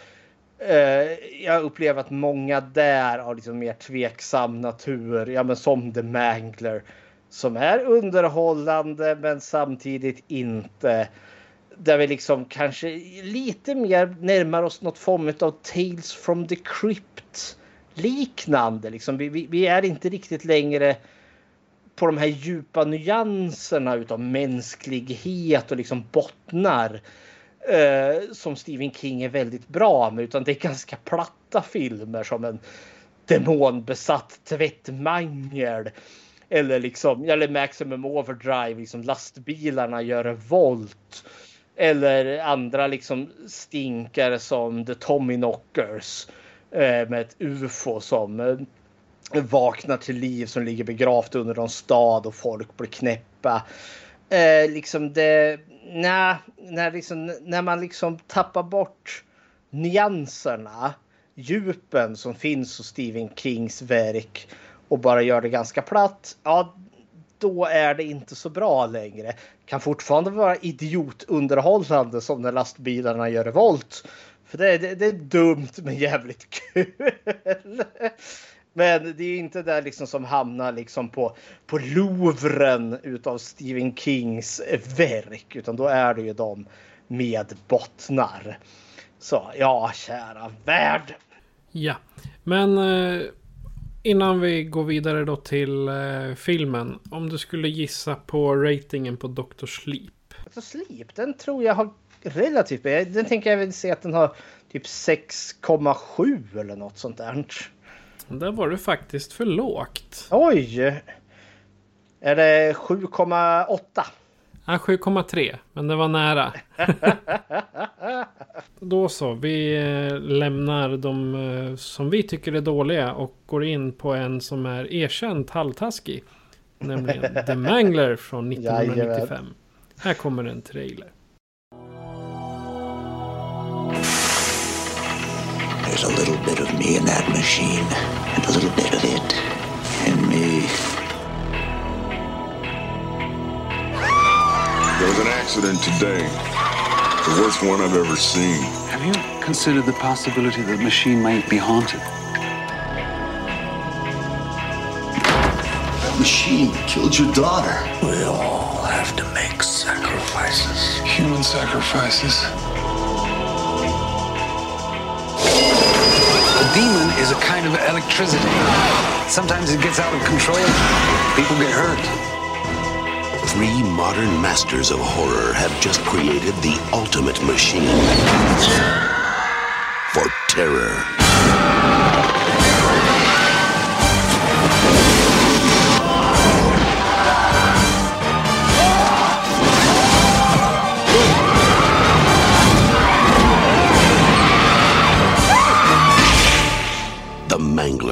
Eh, jag upplever att många där har liksom mer tveksam natur, ja men som The Mangler, som är underhållande men samtidigt inte där vi liksom kanske lite mer närmar oss något form av Tales from the Crypt liknande. Liksom. Vi, vi, vi är inte riktigt längre på de här djupa nyanserna utav mänsklighet och liksom bottnar eh, som Stephen King är väldigt bra med utan det är ganska platta filmer som en demonbesatt tvättmangel eller liksom eller Maximum Overdrive liksom lastbilarna gör revolt eller andra liksom stinkare som The Tommyknockers eh, med ett ufo som eh, vaknar till liv som ligger begravt under någon stad och folk blir knäppa. Eh, liksom det, när, när, liksom, när man liksom tappar bort nyanserna, djupen som finns hos Stephen Kings verk och bara gör det ganska platt. Ja, då är det inte så bra längre. Kan fortfarande vara idiotunderhållande som när lastbilarna gör revolt. För det, det, det är dumt men jävligt kul. Men det är inte där liksom som hamnar liksom på, på Louvren utav Stephen Kings verk. Utan då är det ju de med bottnar. Så ja, kära värld. Ja, men eh, innan vi går vidare då till eh, filmen. Om du skulle gissa på ratingen på Dr. Sleep. Dr. Sleep, den tror jag har relativt Den tänker jag väl se att den har typ 6,7 eller något sånt där. Där var du faktiskt för lågt. Oj! Är det 7,8? Ja, 7,3. Men det var nära. Då så. Vi eh, lämnar de eh, som vi tycker är dåliga och går in på en som är erkänt halvtaskig. Nämligen The Mangler från 1995. Här kommer en trailer. There's a little bit of me in that machine, and a little bit of it in me. There was an accident today. The worst one I've ever seen. Have you considered the possibility that the machine might be haunted? That machine killed your daughter. We all have to make sacrifices. Human sacrifices. Demon is a kind of electricity. Sometimes it gets out of control. People get hurt. Three modern masters of horror have just created the ultimate machine for terror.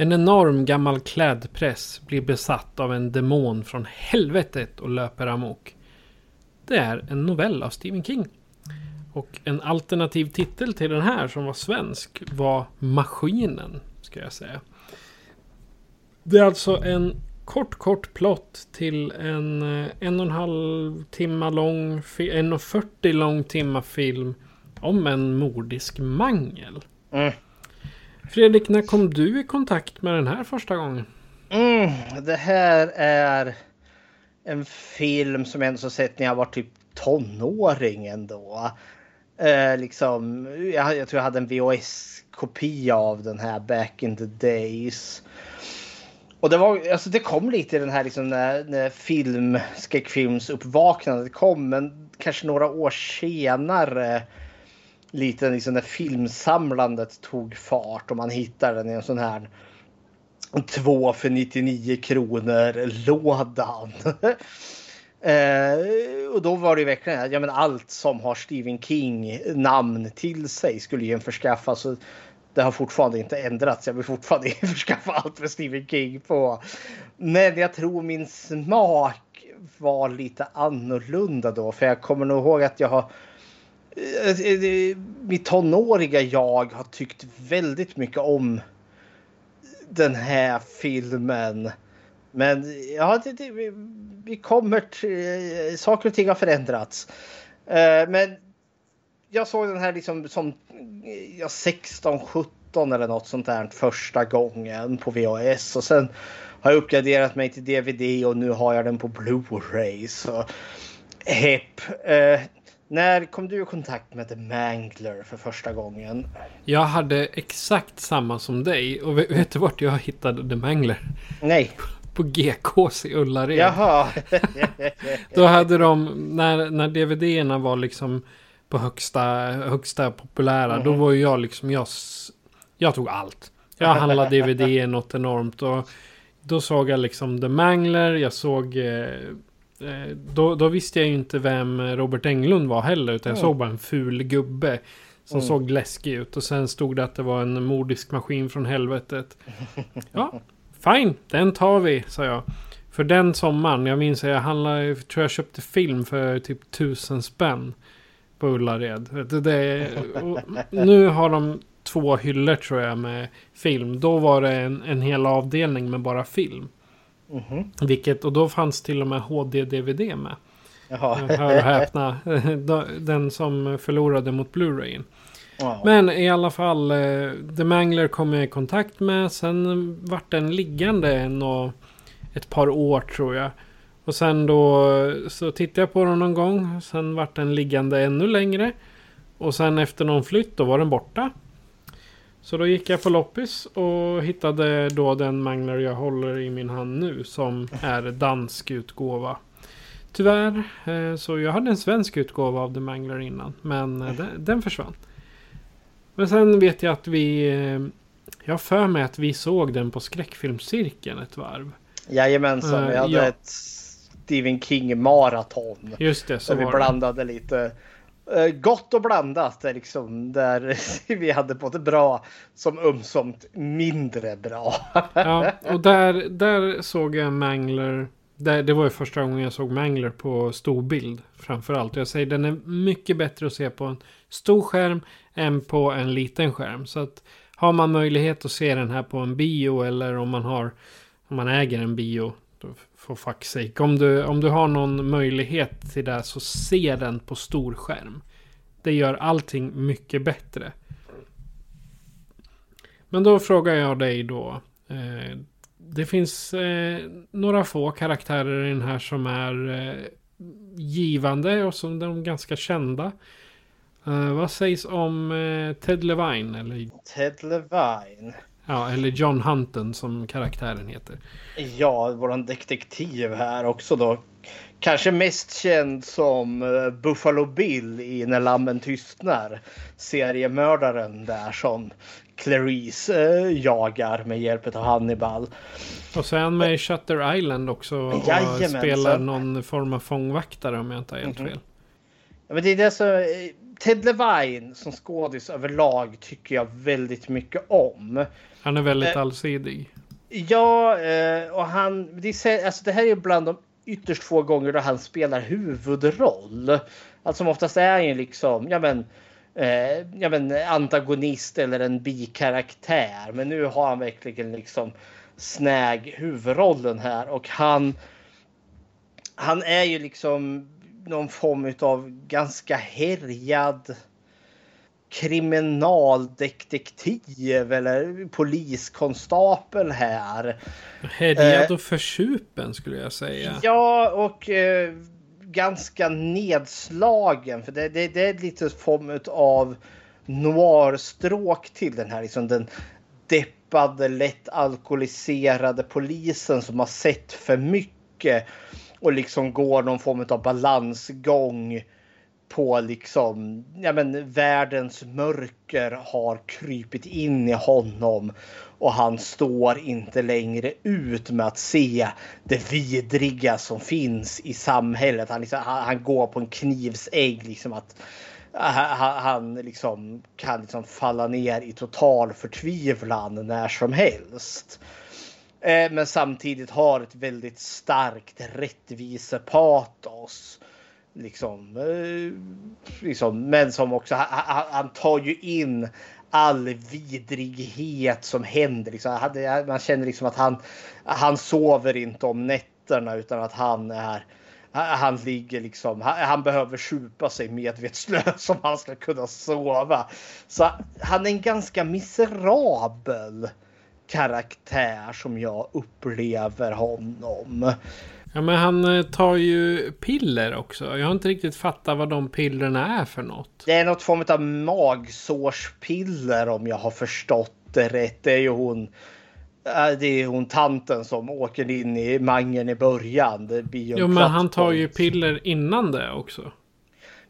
En enorm gammal klädpress blir besatt av en demon från helvetet och löper amok. Det är en novell av Stephen King. Och en alternativ titel till den här som var svensk var Maskinen, ska jag säga. Det är alltså en kort, kort plott till en eh, en och en halv timma lång, en och 40 lång timma film om en mordisk mangel. Mm. Fredrik, när kom du i kontakt med den här första gången? Mm, det här är en film som jag ändå har sett när jag var typ tonåring ändå. Eh, liksom, jag, jag tror jag hade en VHS-kopia av den här back in the days. Och det, var, alltså det kom lite i den här liksom när, när film, skräckfilmsuppvaknandet kom, men kanske några år senare lite liksom när filmsamlandet tog fart och man hittade den i en sån här två för 99 kronor lådan. eh, och då var det ju verkligen ja, men allt som har Stephen King namn till sig skulle ju förskaffas. Det har fortfarande inte ändrats. Jag vill fortfarande införskaffa allt med Stephen King på. Men jag tror min smak var lite annorlunda då. För jag kommer nog ihåg att jag har Eh, eh, mitt tonåriga jag har tyckt väldigt mycket om den här filmen. Men ja, det, det, vi, kommer till... Eh, saker och ting har förändrats. Men jag såg den här liksom som ja, 16, 17 eller något sånt där första gången på VHS. Och sen har jag uppgraderat mig till DVD och nu har jag den på Blu-ray. Så hepp. När kom du i kontakt med The Mangler för första gången? Jag hade exakt samma som dig. Och vet, du vart jag hittade The Mangler? Nej. På GKs i Ullared. Jaha. Då hade de, när, när DVD-erna var liksom på högsta, högsta populära. Mhm. Då var ju jag liksom, jag, jag tog allt. Jag handlade DVD något enormt. Och då såg jag liksom The Mangler. Jag såg... Eh, då, då visste jag ju inte vem Robert Englund var heller. Utan jag Mm. såg bara en ful gubbe. Som Mm. såg läskig ut. Och sen stod det att det var en mordisk maskin från helvetet. Ja, fine. Den tar vi, sa jag. För den sommaren, jag minns att jag handlade, tror jag köpte film för typ tusen spänn. På Ullared. Det, och nu har de två hyllor tror jag med film. Då var det en, en hel avdelning med bara film. Mhm. Vilket, och då fanns till och med HD-DVD med. Jaha. Hör och häpna. Den som förlorade mot Blu-rayen. Ja. Men i alla fall, eh, The Mangler kom jag i kontakt med. Sen vart den liggande en och ett par år tror jag. Och sen då så tittade jag på den någon gång. Sen vart den liggande ännu längre. Och sen efter någon flytt då var den borta. Så då gick jag på loppis och hittade då den Mangler jag håller i min hand nu. Som är dansk utgåva. Tyvärr, eh, så jag hade en svensk utgåva av The Mangler innan. Men eh, den, den försvann. Men sen vet jag att vi... eh, Jag har för mig att vi såg den på skräckfilmscirkeln ett varv. Jajamensan, vi hade ja. ett Stephen King maraton. Just det, så Där vi var det. blandade lite Eh, gott och blandat. Där, liksom, där vi hade både bra som ömsomt mindre bra. Ja, och där, där såg jag Mangler. Där, det var ju första gången jag såg Mangler på storbild. Framförallt. Jag säger den är mycket bättre att se på en stor skärm än på en liten skärm. Så att har man möjlighet att se den här på en bio eller om man har om man äger en bio. For fuck's sake. Om du, om du har någon möjlighet till det så se den på stor skärm. Det gör allting mycket bättre. Men då frågar jag dig då. Eh, det finns eh, några få karaktärer i den här som är eh, givande och som de är ganska kända. Eh, vad sägs om eh, Ted Levine? Eller, Ted Levine ja, eller John Hunton som karaktären heter. Ja, våran detektiv här också då. Kanske mest känd som eh, Buffalo Bill i När lammen tystnar. Seriemördaren där som Clarice eh, jagar med hjälp av Hannibal. Och så är han med i Shutter Island också. Och Jajamensan. spelar någon form av fångvaktare om jag inte har helt Mhm. fel. Ja, men det är det som, eh, Ted Levine som skådis överlag tycker jag väldigt mycket om. Han är väldigt Eh, allsidig. Ja, eh, och han... Det, är, alltså det här är bland de ytterst få gånger då han spelar huvudroll. Alltså som oftast är han ju liksom, ja men, eh, ja men antagonist eller en bikaraktär. Men nu har han verkligen liksom snäg huvudrollen här och han han är ju liksom någon form av ganska härjad kriminaldetektiv eller poliskonstapel här. Härjad Eh, och försupen skulle jag säga. Ja, och eh, ganska nedslagen. För det, det, det är lite form av noirstråk till den här. Liksom den deppade, lätt alkoholiserade polisen som har sett för mycket och liksom går någon form av balansgång på liksom, ja men världens mörker har krypit in i honom och han står inte längre ut med att se det vidriga som finns i samhället. Han, liksom, han, han går på en knivsägg liksom att han, han liksom kan liksom falla ner i total förtvivlan när som helst. Eh, men samtidigt har ett väldigt starkt rättvisepatos. Liksom, eh, liksom, men som också, han, han tar ju in all vidrighet som händer. Liksom. Man känner liksom att han, han sover inte om nätterna utan att han är han ligger liksom, han, han behöver supa sig medvetslös om han ska kunna sova. Så han är en ganska miserabel karaktär som jag upplever honom. Ja men han eh, tar ju piller också. Jag har inte riktigt fattat vad de pillerna är för något. Det är något form av magsårspiller om jag har förstått det rätt. Det är ju hon äh, det är hon tanten som åker in i mangen i början. Det blir jo, men han tar ju piller innan det också.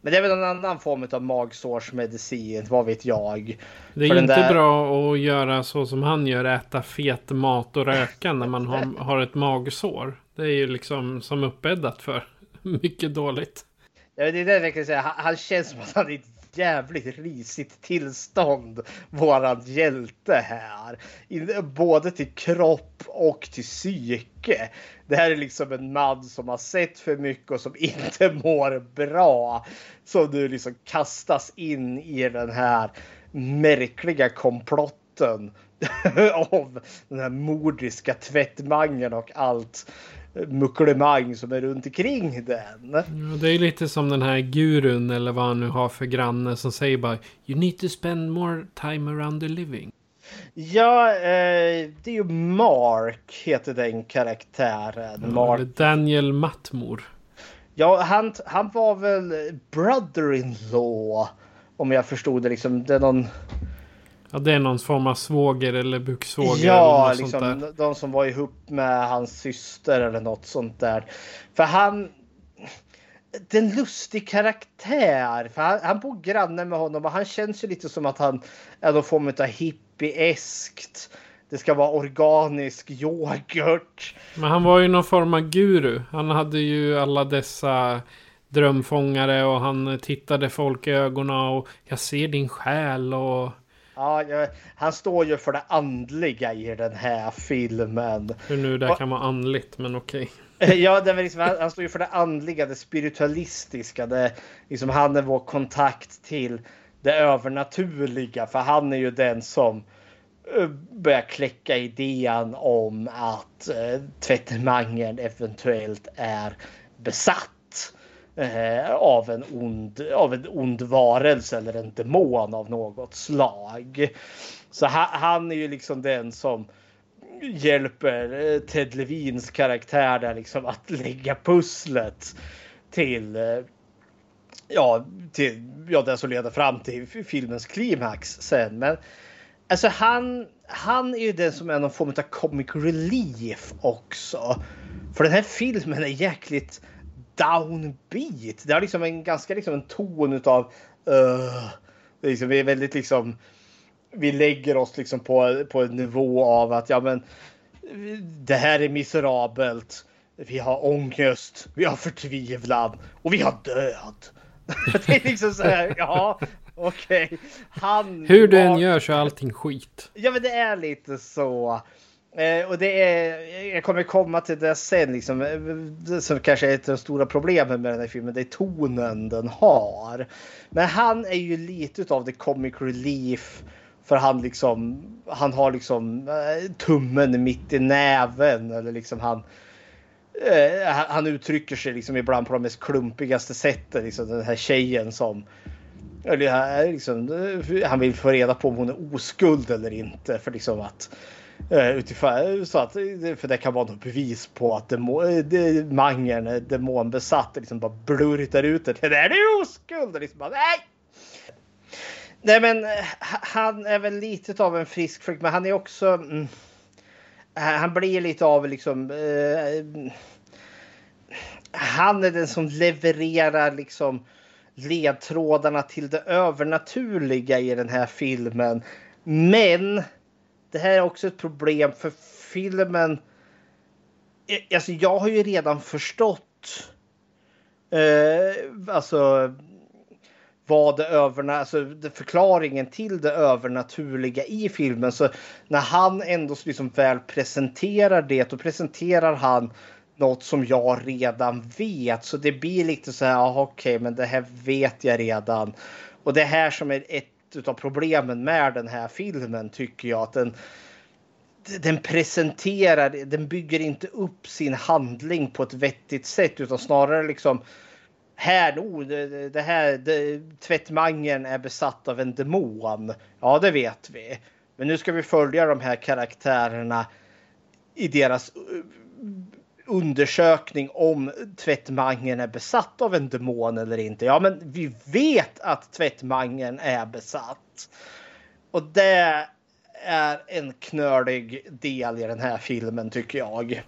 Men det är väl en annan form av magsårsmedicin, vad vet jag. Det är För inte där... bra att göra så som han gör, äta fet mat och röka när man har, har ett magsår. Det är ju liksom som uppbäddat för mycket dåligt. Ja, det är det jag säga. Han, han känns som att han är i ett jävligt risigt tillstånd. Våran hjälte här. Både till kropp och till psyke. Det här är liksom en man som har sett för mycket och som inte mår bra. Som nu liksom kastas in i den här märkliga komplotten av den här mordiska tvättmangen och allt mucklemang som är runt omkring den. Ja, det är lite som den här gurun eller vad han nu har för granne som säger bara You need to spend more time around the living. Ja, eh, det är ju Mark heter den karaktären. Ja, Mark. Daniel Mattmor. Ja, han, han var väl brother-in-law. Om jag förstod det liksom. Det är någon... Ja, det är någon form av svåger eller buksvåger. Ja, eller liksom de som var ihop med hans syster eller något sånt där. För han... Det är en lustig karaktär. För han, han bor granne med honom och han känns ju lite som att han är någon form av hippie-eskt. Det ska vara organisk yoghurt. Men han var ju någon form av guru. Han hade ju alla dessa drömfångare och han tittade folk i ögonen och jag ser din själ och Ja, han står ju för det andliga i den här filmen. Hur nu det kan vara andligt, men okej. Okay. Ja, det liksom, han, han står ju för det andliga, det spiritualistiska. Det, liksom, han är vår kontakt till det övernaturliga. För han är ju den som eh, börjar kläcka idén om att uh, tvättmangen eventuellt är besatt eh, av, en ond, av en ond varelse eller en demon av något slag. Så ha, han är ju liksom den som hjälper eh, Ted Levins karaktär där liksom att lägga pusslet till eh, ja, till ja, det som leder fram till filmens klimax sen. Men alltså han, han är ju den som är någon form av comic relief också. För den här filmen är jäkligt downbeat. Det har liksom en ganska liksom en ton utav uh, liksom, vi är väldigt liksom vi lägger oss liksom på, på en nivå av att ja men det här är miserabelt. Vi har ångest, vi har förtvivlan och vi har död. det är liksom så här, ja okej. Okay. Hur du än gör så är allting skit. Ja men det är lite så. Eh, och det är, jag kommer komma till det sen, liksom, det som kanske är ett av de stora problemen med den här filmen. Det är tonen den har. Men han är ju lite av the comic relief. För han liksom, han har liksom eh, tummen mitt i näven. Eller liksom han, eh, han uttrycker sig liksom ibland på de mest klumpigaste sätten. Liksom den här tjejen som eller, eh, liksom, eh, han vill få reda på om hon är oskuld eller inte. För liksom att Eh, utifrån, så att, för det kan vara något bevis på att demo, de, mangen är eh, demonbesatt. Liksom bara blurtar ut det. Det är oskuld! Liksom bara, nej! Nej men eh, han är väl lite av en frisk fläkt. men han är också... Mm, han blir lite av liksom... Eh, han är den som levererar liksom ledtrådarna till det övernaturliga i den här filmen. Men det här är också ett problem för filmen. Eh, alltså jag har ju redan förstått. Eh, alltså vad det överna, alltså förklaringen till det övernaturliga i filmen. Så när han ändå liksom väl presenterar det, då presenterar han något som jag redan vet. Så det blir lite så här, okej, okej, men det här vet jag redan. Och det här som är ett av problemen med den här filmen tycker jag att den den presenterar, den bygger inte upp sin handling på ett vettigt sätt utan snarare liksom här, oh, det, det här, det, tvättmangen är besatt av en demon. Ja, det vet vi. Men nu ska vi följa de här karaktärerna i deras undersökning om tvättmangen är besatt av en demon eller inte. Ja, men vi vet att tvättmangen är besatt. Och det är en knölig del i den här filmen tycker jag.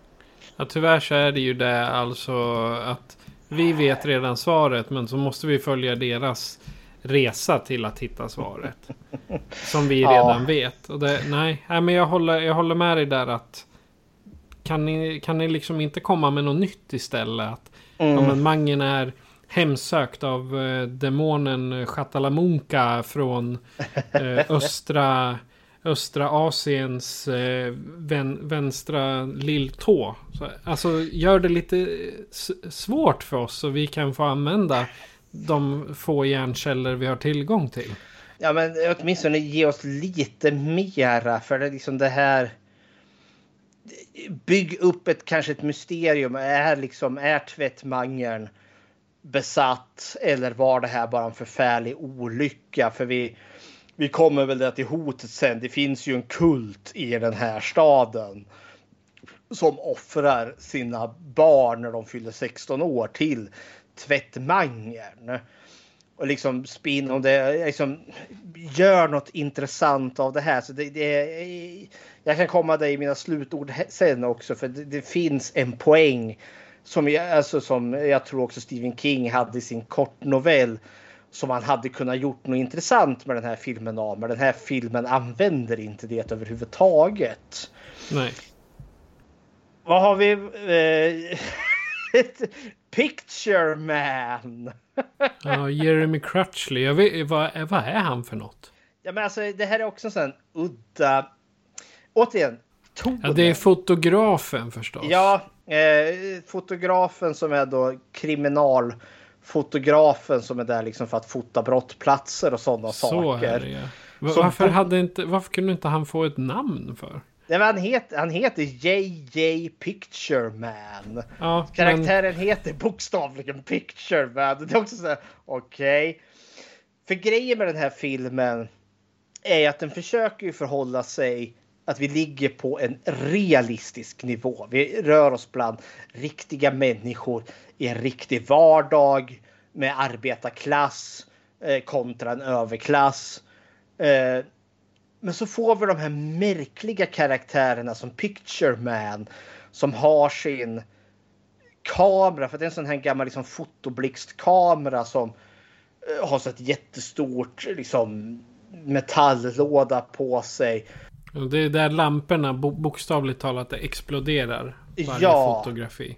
Ja, tyvärr så är det ju det alltså att vi vet redan svaret men så måste vi följa deras resa till att hitta svaret. Som vi redan ja. vet. Och det, nej, nej, men jag håller, jag håller med dig där att kan ni, kan ni liksom inte komma med något nytt istället? Att mm. ja, men Mangen är hemsökt av eh, demonen Chatalamunka från eh, östra östra Asiens eh, vän, vänstra lilltå. Så, alltså gör det lite svårt för oss så vi kan få använda de få hjärnceller vi har tillgång till. Ja men åtminstone ge oss lite mera för det liksom det här. Bygg upp ett kanske ett mysterium. Är liksom är tvättmangeln besatt eller var det här bara en förfärlig olycka? För vi vi kommer väl till hotet sen. Det finns ju en kult i den här staden som offrar sina barn när de fyller 16 år till tvättmangern. Och liksom spinn om det liksom gör något intressant av det här. Så det, det, jag kan komma där i mina slutord sen också för det, det finns en poäng som jag, alltså som jag tror också Stephen King hade i sin kortnovell som man hade kunnat gjort något intressant med den här filmen av. Men den här filmen använder inte det överhuvudtaget. Nej. Vad har vi? Eh, Picture Man. ja, Jeremy Crutchley. Jag vet, vad, vad är han för något? Ja, men alltså, det här är också en udda... Återigen, tonen. Ja, det är fotografen förstås. Ja, eh, fotografen som är då kriminal fotografen som är där liksom för att fota brottplatser och sådana så saker. Är det, varför, hade inte, varför kunde inte han få ett namn för? Nej, han, heter, han heter JJ Picture Man. Ja, Karaktären men... heter bokstavligen Picture Man. Det är också så här, okej. Okay. För grejen med den här filmen är att den försöker ju förhålla sig att vi ligger på en realistisk nivå. Vi rör oss bland riktiga människor i en riktig vardag med arbetarklass eh, kontra en överklass. Eh, men så får vi de här märkliga karaktärerna som Picture Man som har sin kamera, för det är en sån här gammal liksom, fotoblixtkamera som eh, har så ett jättestort liksom, metalllåda på sig det är där lamporna bokstavligt talat exploderar. Varje ja. fotografi.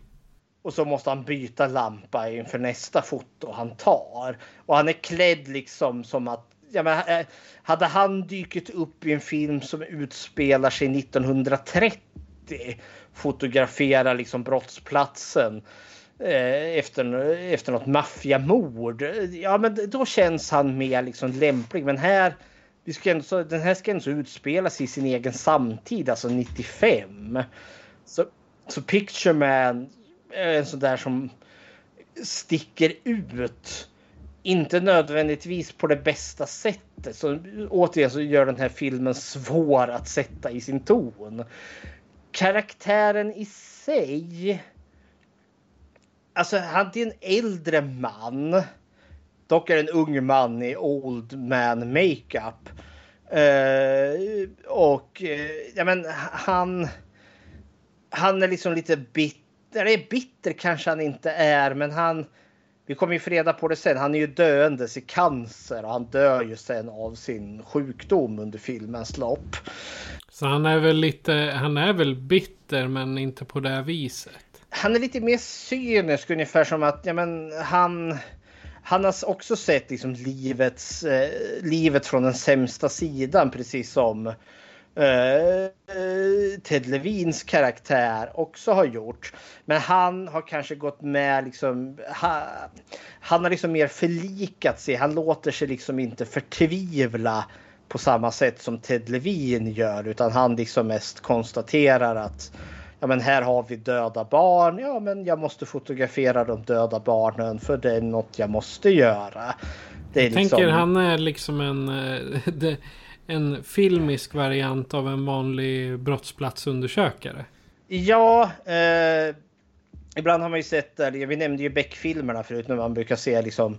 Och så måste han byta lampa inför nästa foto han tar. Och han är klädd liksom som att ja, men, eh, hade han dykt upp i en film som utspelar sig 1930 fotografera liksom brottsplatsen eh, efter, efter något maffiamord. Ja, men då känns han mer liksom lämplig. Men här vi ska ändå, den här ska ändå utspela sig i sin egen samtid, alltså 95. Så, så Picture Man är en sån där som sticker ut. Inte nödvändigtvis på det bästa sättet. Så återigen så gör den här filmen svår att sätta i sin ton. Karaktären i sig. Alltså han är en äldre man Dock är det en ung man i old man makeup. Uh, och uh, ja, men han. Han är liksom lite bitter. Eller bitter kanske han inte är, men han. Vi kommer ju få reda på det sen. Han är ju döendes i cancer och han dör ju sen av sin sjukdom under filmens lopp. Så han är väl lite, han är väl bitter men inte på det viset. Han är lite mer cynisk ungefär som att ja, men han han har också sett liksom livets, eh, livet från den sämsta sidan precis som eh, eh, Ted Levins karaktär också har gjort. Men han har kanske gått med liksom. Ha, han har liksom mer förlikat sig. Han låter sig liksom inte förtvivla på samma sätt som Ted Levin gör utan han liksom mest konstaterar att ja, men här har vi döda barn. Ja, men jag måste fotografera de döda barnen för det är något jag måste göra. Det är jag liksom... tänker han är liksom en, eh, en filmisk variant av en vanlig brottsplatsundersökare. Ja, eh, ibland har man ju sett, vi nämnde ju Beck-filmerna förut när man brukar se liksom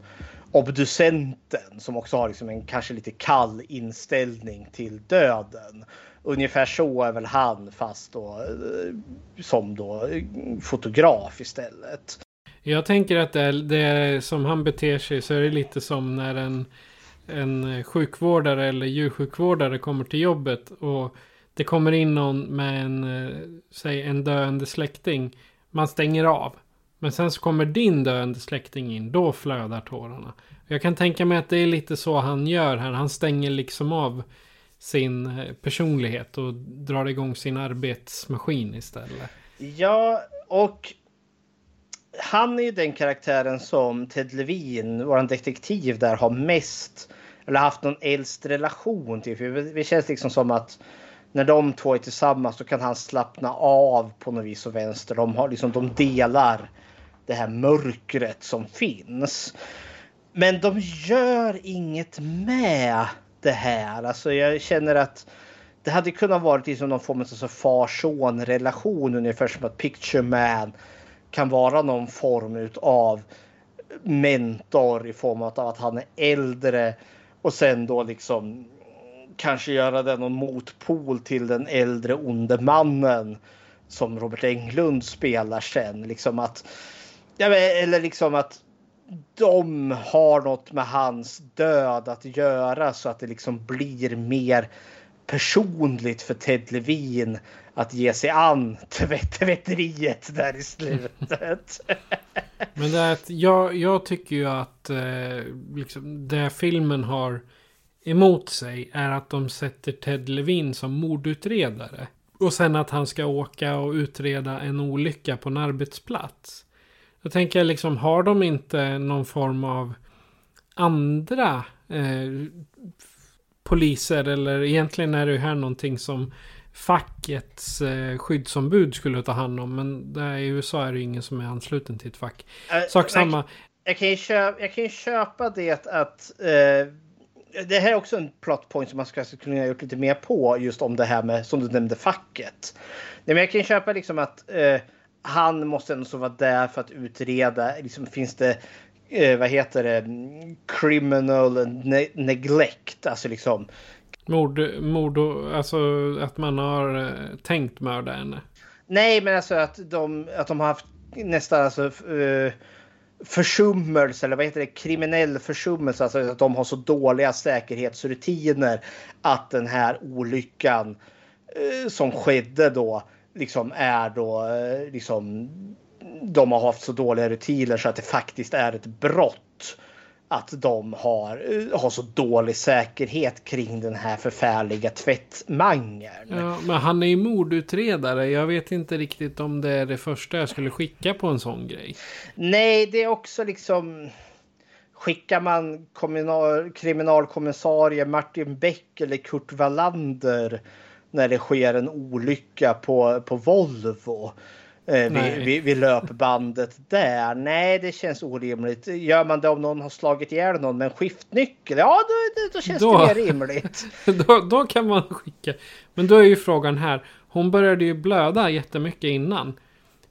obducenten som också har liksom en kanske lite kall inställning till döden. Ungefär så är väl han fast då eh, som då eh, fotograf istället. Jag tänker att det, är, det som han beter sig så är det lite som när en, en sjukvårdare eller djursjukvårdare kommer till jobbet och det kommer in någon med en, eh, säg en döende släkting. Man stänger av. Men sen så kommer din döende släkting in. Då flödar tårarna. Jag kan tänka mig att det är lite så han gör här. Han stänger liksom av sin eh, personlighet och drar igång sin arbetsmaskin istället. Ja, och han är ju den karaktären som Ted Levin, vår detektiv där, har mest eller haft någon äldst relation till. För det känns liksom som att när de två är tillsammans så kan han slappna av på något vis och vänster. De, har liksom, de delar det här mörkret som finns. Men de gör inget med det här. Alltså jag känner att det hade kunnat vara liksom någon form av alltså far-son relation ungefär som att Picture Man kan vara någon form av mentor i form av att han är äldre och sen då liksom kanske göra den någon motpol till den äldre onde mannen som Robert Englund spelar sen. Liksom att, ja, eller liksom att de har något med hans död att göra så att det liksom blir mer personligt för Ted Levin att ge sig an tvätteriet där i slutet. Men det är att jag, jag tycker ju att eh, liksom, det filmen har emot sig är att de sätter Ted Levin som mordutredare. Och sen att han ska åka och utreda en olycka på en arbetsplats. Då tänker jag liksom, har de inte någon form av andra eh, poliser eller egentligen är det här någonting som fackets eh, skyddsombud skulle ta hand om. Men där i USA är det ingen som är ansluten till ett fack. Uh, Sak samma. Jag, jag, kan ju köpa, jag kan ju köpa det att uh, det här är också en plot point som man ska kunna ha gjort lite mer på just om det här med som du nämnde facket. Nej, men jag kan ju köpa liksom att uh, han måste ändå vara där för att utreda. Liksom, finns det eh, vad heter det? Criminal ne neglect, alltså liksom. Mord, mord, alltså att man har eh, tänkt mörda henne. Nej, men alltså att de, att de har haft nästan alltså eh, försummelse eller vad heter det? Kriminell försummelse, alltså att de har så dåliga säkerhetsrutiner att den här olyckan eh, som skedde då liksom är då eh, liksom de har haft så dåliga rutiner så att det faktiskt är ett brott att de har, eh, har så dålig säkerhet kring den här förfärliga tvättmangeln. Ja, men han är ju mordutredare. Jag vet inte riktigt om det är det första jag skulle skicka på en sån grej. Nej, det är också liksom... Skickar man kriminalkommissarie Martin Beck eller Kurt Wallander när det sker en olycka på, på Volvo eh, vid, vid, vid, löpbandet där. Nej, det känns orimligt. Gör man det om någon har slagit ihjäl någon med en skiftnyckel? Ja, då, då, känns då, det mer rimligt. då, då kan man skicka. Men då är ju frågan här. Hon började ju blöda jättemycket innan.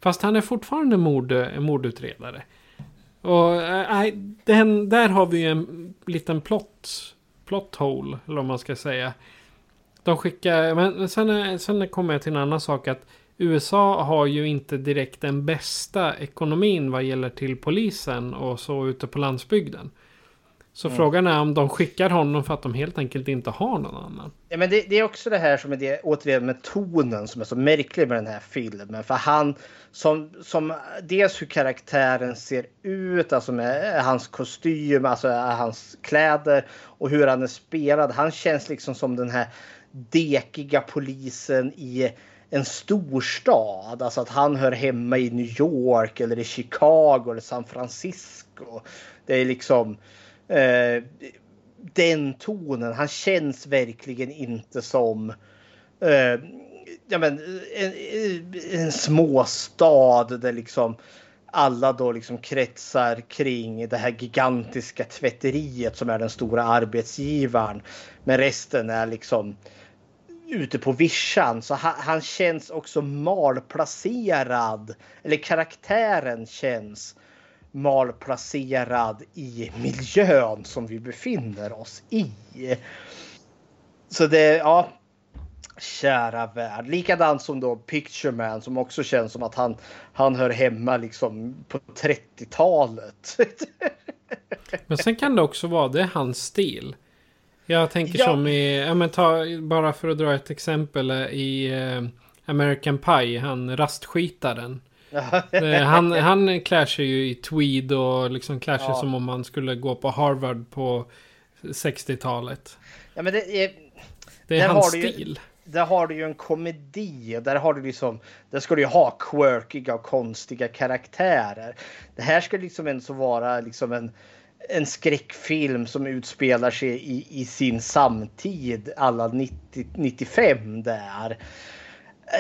Fast han är fortfarande mord, mordutredare. Och äh, den, där har vi en liten plot, plot hole, eller vad man ska säga. De skickar, men sen, sen kommer jag till en annan sak att USA har ju inte direkt den bästa ekonomin vad gäller till polisen och så ute på landsbygden. Så mm. frågan är om de skickar honom för att de helt enkelt inte har någon annan. Ja, men det, det, är också det här som är det, återigen med tonen som är så märklig med den här filmen. För han, som, som dels hur karaktären ser ut, alltså med hans kostym, alltså hans kläder och hur han är spelad. Han känns liksom som den här dekiga polisen i en storstad. Alltså att han hör hemma i New York eller i Chicago eller San Francisco. Det är liksom eh, den tonen. Han känns verkligen inte som eh, ja, men, en, en småstad där liksom alla då liksom kretsar kring det här gigantiska tvätteriet som är den stora arbetsgivaren. Men resten är liksom ute på vischan. Så han, han känns också malplacerad. Eller karaktären känns malplacerad i miljön som vi befinner oss i. Så det, ja. Kära värld. Likadant som då Picture Man som också känns som att han, han hör hemma liksom på 30-talet. Men sen kan det också vara, det är hans stil. Jag tänker Ja. som i, ja men ta, bara för att dra ett exempel eh, i eh, American Pie, han rastskitaren. Eh, han, han klär sig ju i tweed och liksom klär sig Ja. som om han skulle gå på Harvard på 60-talet. Ja, men det är, Det är hans ju- stil. Där har du ju en komedi där har du liksom, där ska du ju ha quirkiga och konstiga karaktärer. Det här ska liksom ändå vara liksom en, en skräckfilm som utspelar sig i, i sin samtid alla 90, 95 där.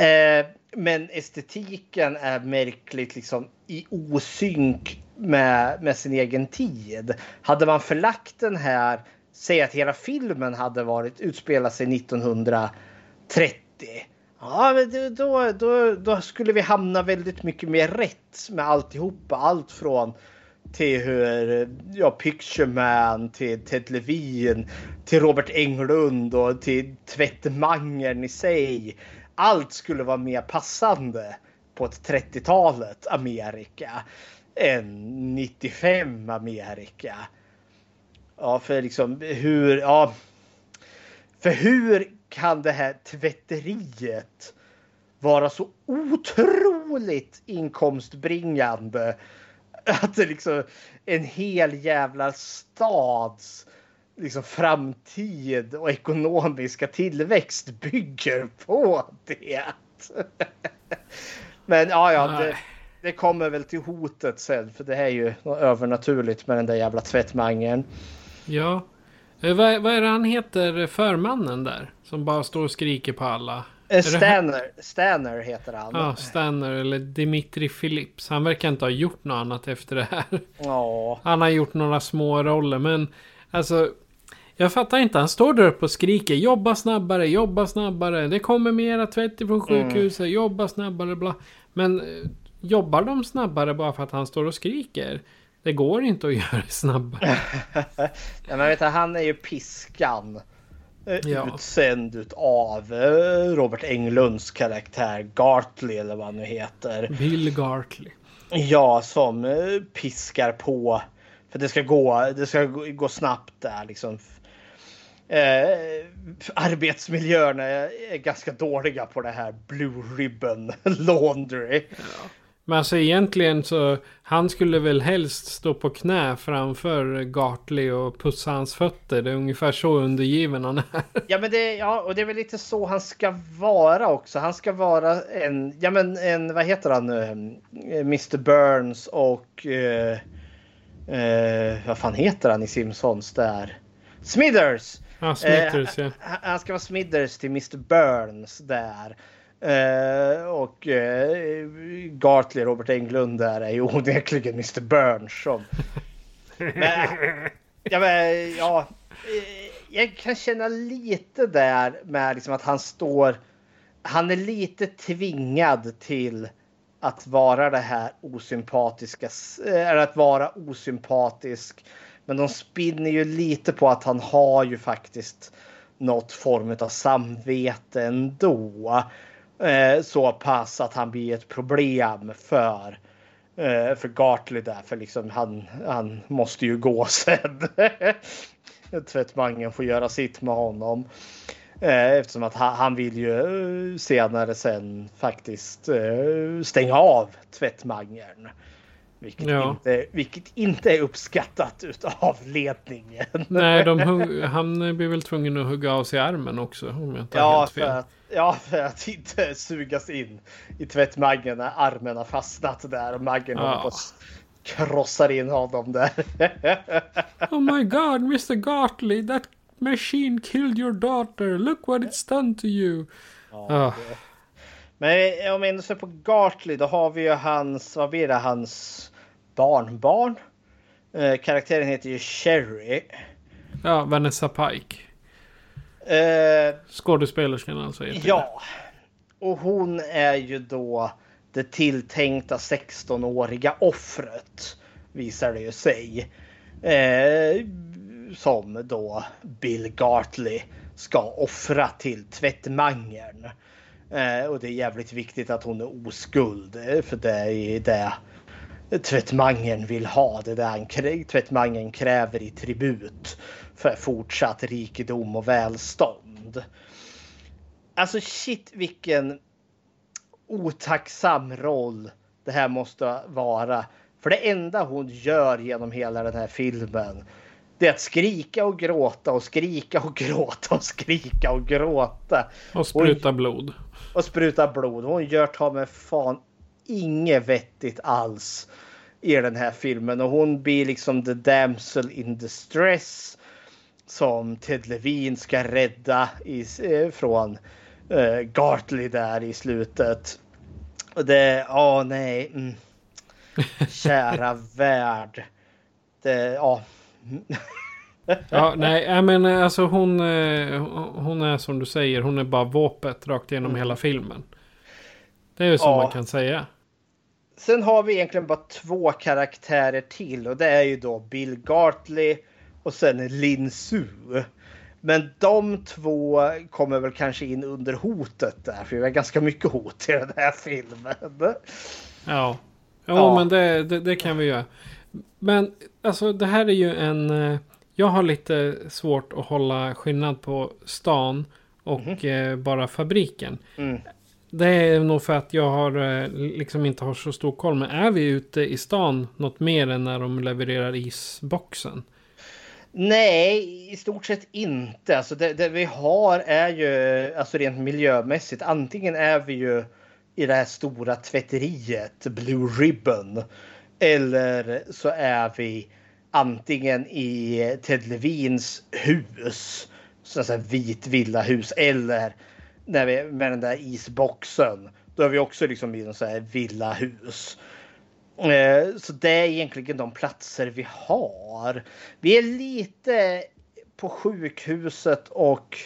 Eh, men estetiken är märkligt liksom i osynk med, med sin egen tid. Hade man förlagt den här, säg att hela filmen hade varit utspelat sig 1930. Ja, men då, då, då, då skulle vi hamna väldigt mycket mer rätt med alltihopa. Allt från till hur ja, Picture Man, till Ted Levin, till Robert Englund och till tvättmangern i sig. Allt skulle vara mer passande på ett 30-talet Amerika än 95 Amerika. Ja, för liksom hur, ja. För hur kan det här tvätteriet vara så otroligt inkomstbringande att det liksom en hel jävla stads liksom framtid och ekonomiska tillväxt bygger på det. Men ja, ja, det, det kommer väl till hotet sen för det här är ju något övernaturligt med den där jävla tvättmangeln. Ja. Eh, vad, vad är det han heter, förmannen där? Som bara står och skriker på alla. Stanner, Stanner heter han. Ja, Stanner eller Dimitri Phillips. Han verkar inte ha gjort något annat efter det här. Ja. Han har gjort några små roller men alltså. Jag fattar inte. Han står där uppe och skriker jobba snabbare, jobba snabbare. Det kommer mera tvätt ifrån sjukhuset, jobba snabbare, bla. Men eh, jobbar de snabbare bara för att han står och skriker? Det går inte att göra det snabbare. Ja, men vet du, han är ju piskan. Eh, Ja. Utsänd utav eh, Robert Englunds karaktär Gartley eller vad han nu heter. Bill Gartley. Ja, som eh, piskar på. För det ska gå, det ska gå, snabbt där liksom. Eh, arbetsmiljöerna är, ganska dåliga på det här Blue Ribbon Laundry. Men alltså egentligen så. Han skulle väl helst stå på knä framför Gartley och pussa hans fötter. Det är ungefär så undergiven han är. Ja, men det, ja, och det är väl lite så han ska vara också. Han ska vara en, ja men en, vad heter han nu? Eh, Mr Burns och eh, eh, vad fan heter han i Simpsons där? Smithers! Ja, Smithers Eh, ja. han- Han ska vara Smithers till Mr Burns där. Eh, och eh, Gartley, Robert Englund där är ju onekligen Mr Burns som... Men, ja, men, ja, eh, jag kan känna lite där med liksom att han står... Han är lite tvingad till att vara det här osympatiska, eh, eller att vara osympatisk. Men de spinner ju lite på att han har ju faktiskt något form av samvete ändå. Eh, så pass att han blir ett problem för eh, för Gartley där. För liksom han, han måste ju gå sen. Tvättmangen får göra sitt med honom. Eh, eftersom att han, vill ju eh, senare sen faktiskt eh, stänga av tvättmangeln. Vilket, Ja. inte, vilket inte är uppskattat utav ledningen. Nej, hugg, han blir väl tvungen att hugga av sig armen också om jag inte har Ja helt för, fel. att, ja, för att inte sugas in i tvättmaggen när armen har fastnat där och Maggen Ja. håller på att krossar in honom där. Oh my god, Mr Gartley, that machine killed your daughter. Look what it's done to you. Ah. Men om vi ändå ser på Gartley, då har vi ju hans, vad blir det, hans barnbarn. Eh, karaktären heter ju Sherry. Ja, Vanessa Pike. Eh, Skådespelerskan alltså. ja, och hon är ju då det tilltänkta 16-åriga offret. Visar det ju sig. Eh, som då Bill Gartley ska offra till tvättmangeln. Eh, och det är jävligt viktigt att hon är oskuld. eh, För det är det tvättmangeln vill ha. Det är det han krä- tvättmangeln kräver i tribut. För fortsatt rikedom och välstånd. Alltså shit vilken otacksam roll det här måste vara. För det enda hon gör genom hela den här filmen det är att skrika och gråta och skrika och gråta och skrika och gråta. Och spruta blod. Och spruta blod. Hon gör ta med fan inget vettigt alls i den här filmen. Och hon blir liksom the damsel in distress. Som Ted Levine ska rädda i, eh, från eh, Gartley där i slutet. Och det, åh nej. Mm. Kära värld. Det, ja. Ja, nej, men alltså hon, eh, hon är som du säger, hon är bara våpet rakt igenom Mm. hela filmen. Det är ju som Ja. man kan säga. Sen har vi egentligen bara två karaktärer till och det är ju då Bill Gartley och sen Lin Su. Men de två kommer väl kanske in under hotet där, för det är ganska mycket hot i den här filmen. Ja. Jo, Ja. men det, det, det kan vi göra. Men alltså det här är ju en... eh, Jag har lite svårt att hålla skillnad på stan och eh, bara fabriken. Mm. Det är nog för att jag har eh, liksom inte har så stor koll. Men är vi ute i stan något mer än när de levererar isboxen? Nej, i stort sett inte. Alltså det, det vi har är ju, alltså rent miljömässigt, antingen är vi ju i det här stora tvätteriet, Blue Ribbon. Eller så är vi antingen i Ted Levins hus, så att säga vit villahus, eller när vi, med den där isboxen. Då är vi också liksom i en så här villahus. Eh, Så det är egentligen de platser vi har. Vi är lite på sjukhuset och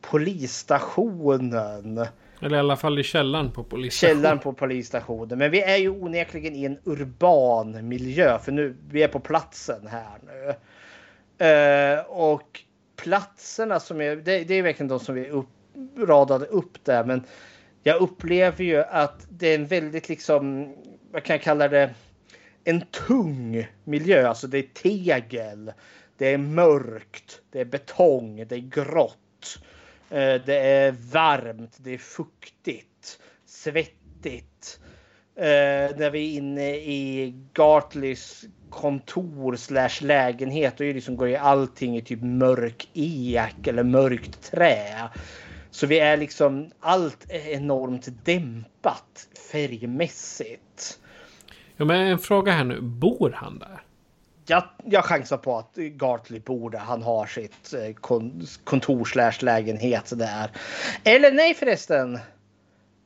polisstationen. Eller i alla fall i källaren på polisstationen. Källaren på polisstationen. Men vi är ju onekligen i en urban miljö. För nu, vi är på platsen här nu. Eh, och platserna som är, det, det är verkligen de som vi upp, radade upp där. Men jag upplever ju att det är en väldigt liksom, vad kan jag kalla det? En tung miljö. Alltså det är tegel. Det är mörkt. Det är betong. Det är grått. Eh, det är varmt, det är fuktigt, svettigt. Eh, när vi är inne i Gartleys kontor slash lägenhet då är det liksom går ju allting i typ mörk ek eller mörkt trä. Så vi är liksom allt är enormt dämpat färgmässigt. Ja, men en fråga här nu. Bor han där? Jag, jag chansar på att Gartley bor där. Han har sitt eh, kon, kontor slash lägenhet där. Eller nej förresten.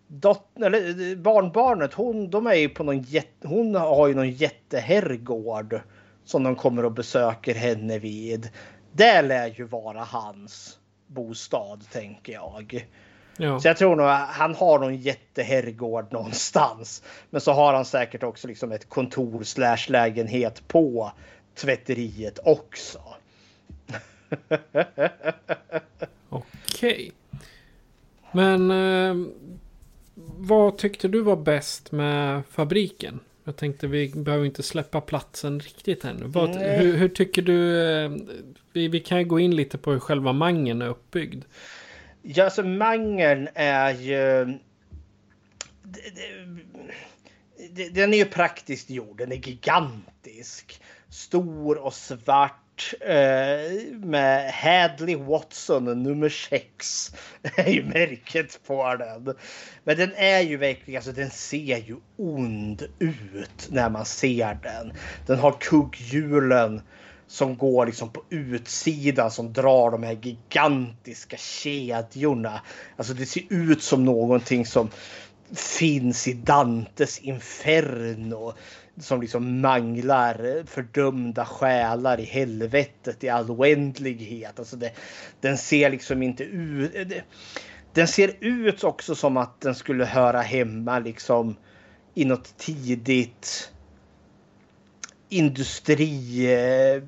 Dot, eller, eh, barnbarnet, hon, de är ju på någon jätte, hon har ju någon jätteherrgård som de kommer och besöker henne vid. Det lär ju vara hans bostad tänker jag. Ja. Så jag tror nog han har någon jätteherrgård någonstans. Men så har han säkert också liksom ett kontor slash lägenhet på tvätteriet också. Okej. Men eh, vad tyckte du var bäst med fabriken? Jag tänkte vi behöver inte släppa platsen riktigt ännu. Vad, hur, hur tycker du? Eh, vi, vi kan ju gå in lite på hur själva mangen är uppbyggd. Ja, alltså mangeln är ju... den är ju praktiskt gjord. Den är gigantisk. Stor och svart. Eh, med Hadley Watson nummer 6. är ju märket på den. Men den är ju verkligen, alltså den ser ju ond ut när man ser den. Den har kugghjulen som går liksom på utsidan som drar de här gigantiska kedjorna. Alltså det ser ut som någonting som finns i Dantes Inferno. Som liksom manglar fördömda själar i helvetet i all oändlighet. Alltså det, den ser liksom inte ut... Den ser ut också som att den skulle höra hemma liksom i något tidigt industri, eh,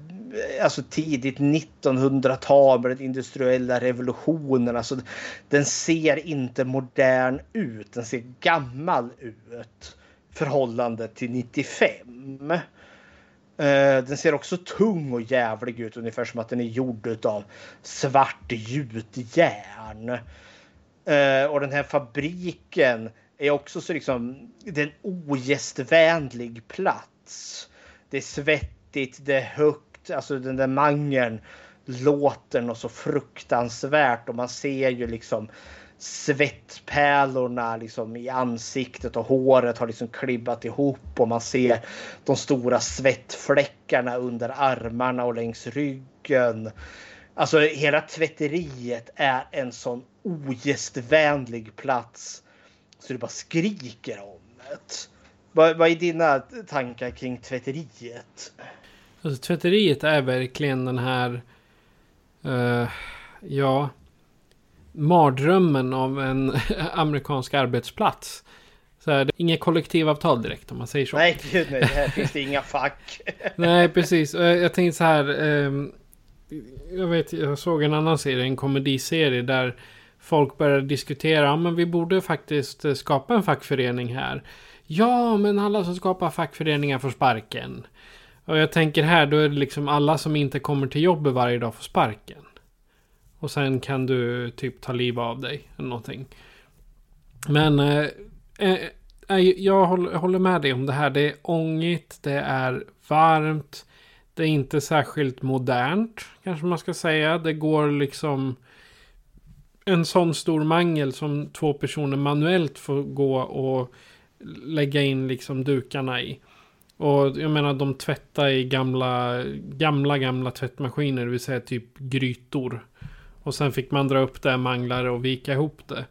alltså tidigt 1900-tal med den industriella revolutionen. Alltså, den ser inte modern ut, den ser gammal ut förhållande till 95. Eh, den ser också tung och jävlig ut, ungefär som att den är gjord av svart gjutjärn. Eh, och den här fabriken är också så liksom, det är en ogästvänlig plats det är svettigt, det är högt, alltså den där mangeln låter något så fruktansvärt och man ser ju liksom svettpärlorna liksom i ansiktet och håret har liksom klibbat ihop och man ser de stora svettfläckarna under armarna och längs ryggen. Alltså hela tvätteriet är en sån ogästvänlig plats så det bara skriker om det. Vad, vad är dina tankar kring tvätteriet? Alltså, tvätteriet är verkligen den här... Uh, ja... Mardrömmen av en amerikansk arbetsplats. Så här, inget kollektivavtal direkt om man säger så. Nej, gud nej. Här finns det inga fack. nej, precis. Jag tänkte så här. Um, jag vet, jag såg en annan serie, en komediserie där folk började diskutera. Ja, men vi borde faktiskt skapa en fackförening här. Ja, men alla som skapar fackföreningar får sparken. Och jag tänker här, då är det liksom alla som inte kommer till jobbet varje dag får sparken. Och sen kan du typ ta liv av dig eller någonting. Men eh, eh, eh jag håller med dig om det här. Det är ångigt, det är varmt. Det är inte särskilt modernt, kanske man ska säga. Det går liksom en sån stor mangel som två personer manuellt får gå och lägga in liksom dukarna i. Och jag menar de tvättar i gamla, gamla, gamla tvättmaskiner, det vill säga typ grytor. Och sen fick man dra upp det, manglare och vika ihop det.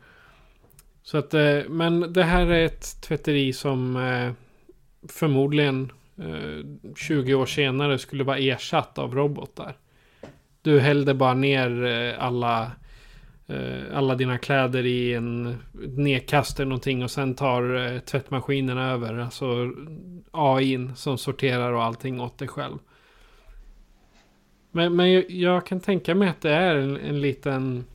Så att, eh, men det här är ett tvätteri som eh, förmodligen eh, 20 år senare skulle vara ersatt av robotar. Du hällde bara ner alla Eh, alla dina kläder i en nedkast eller någonting och sen tar eh, tvättmaskinen över. Alltså AI som sorterar och allting åt dig själv. Men, men jag, kan tänka mig att det är en, en, liten...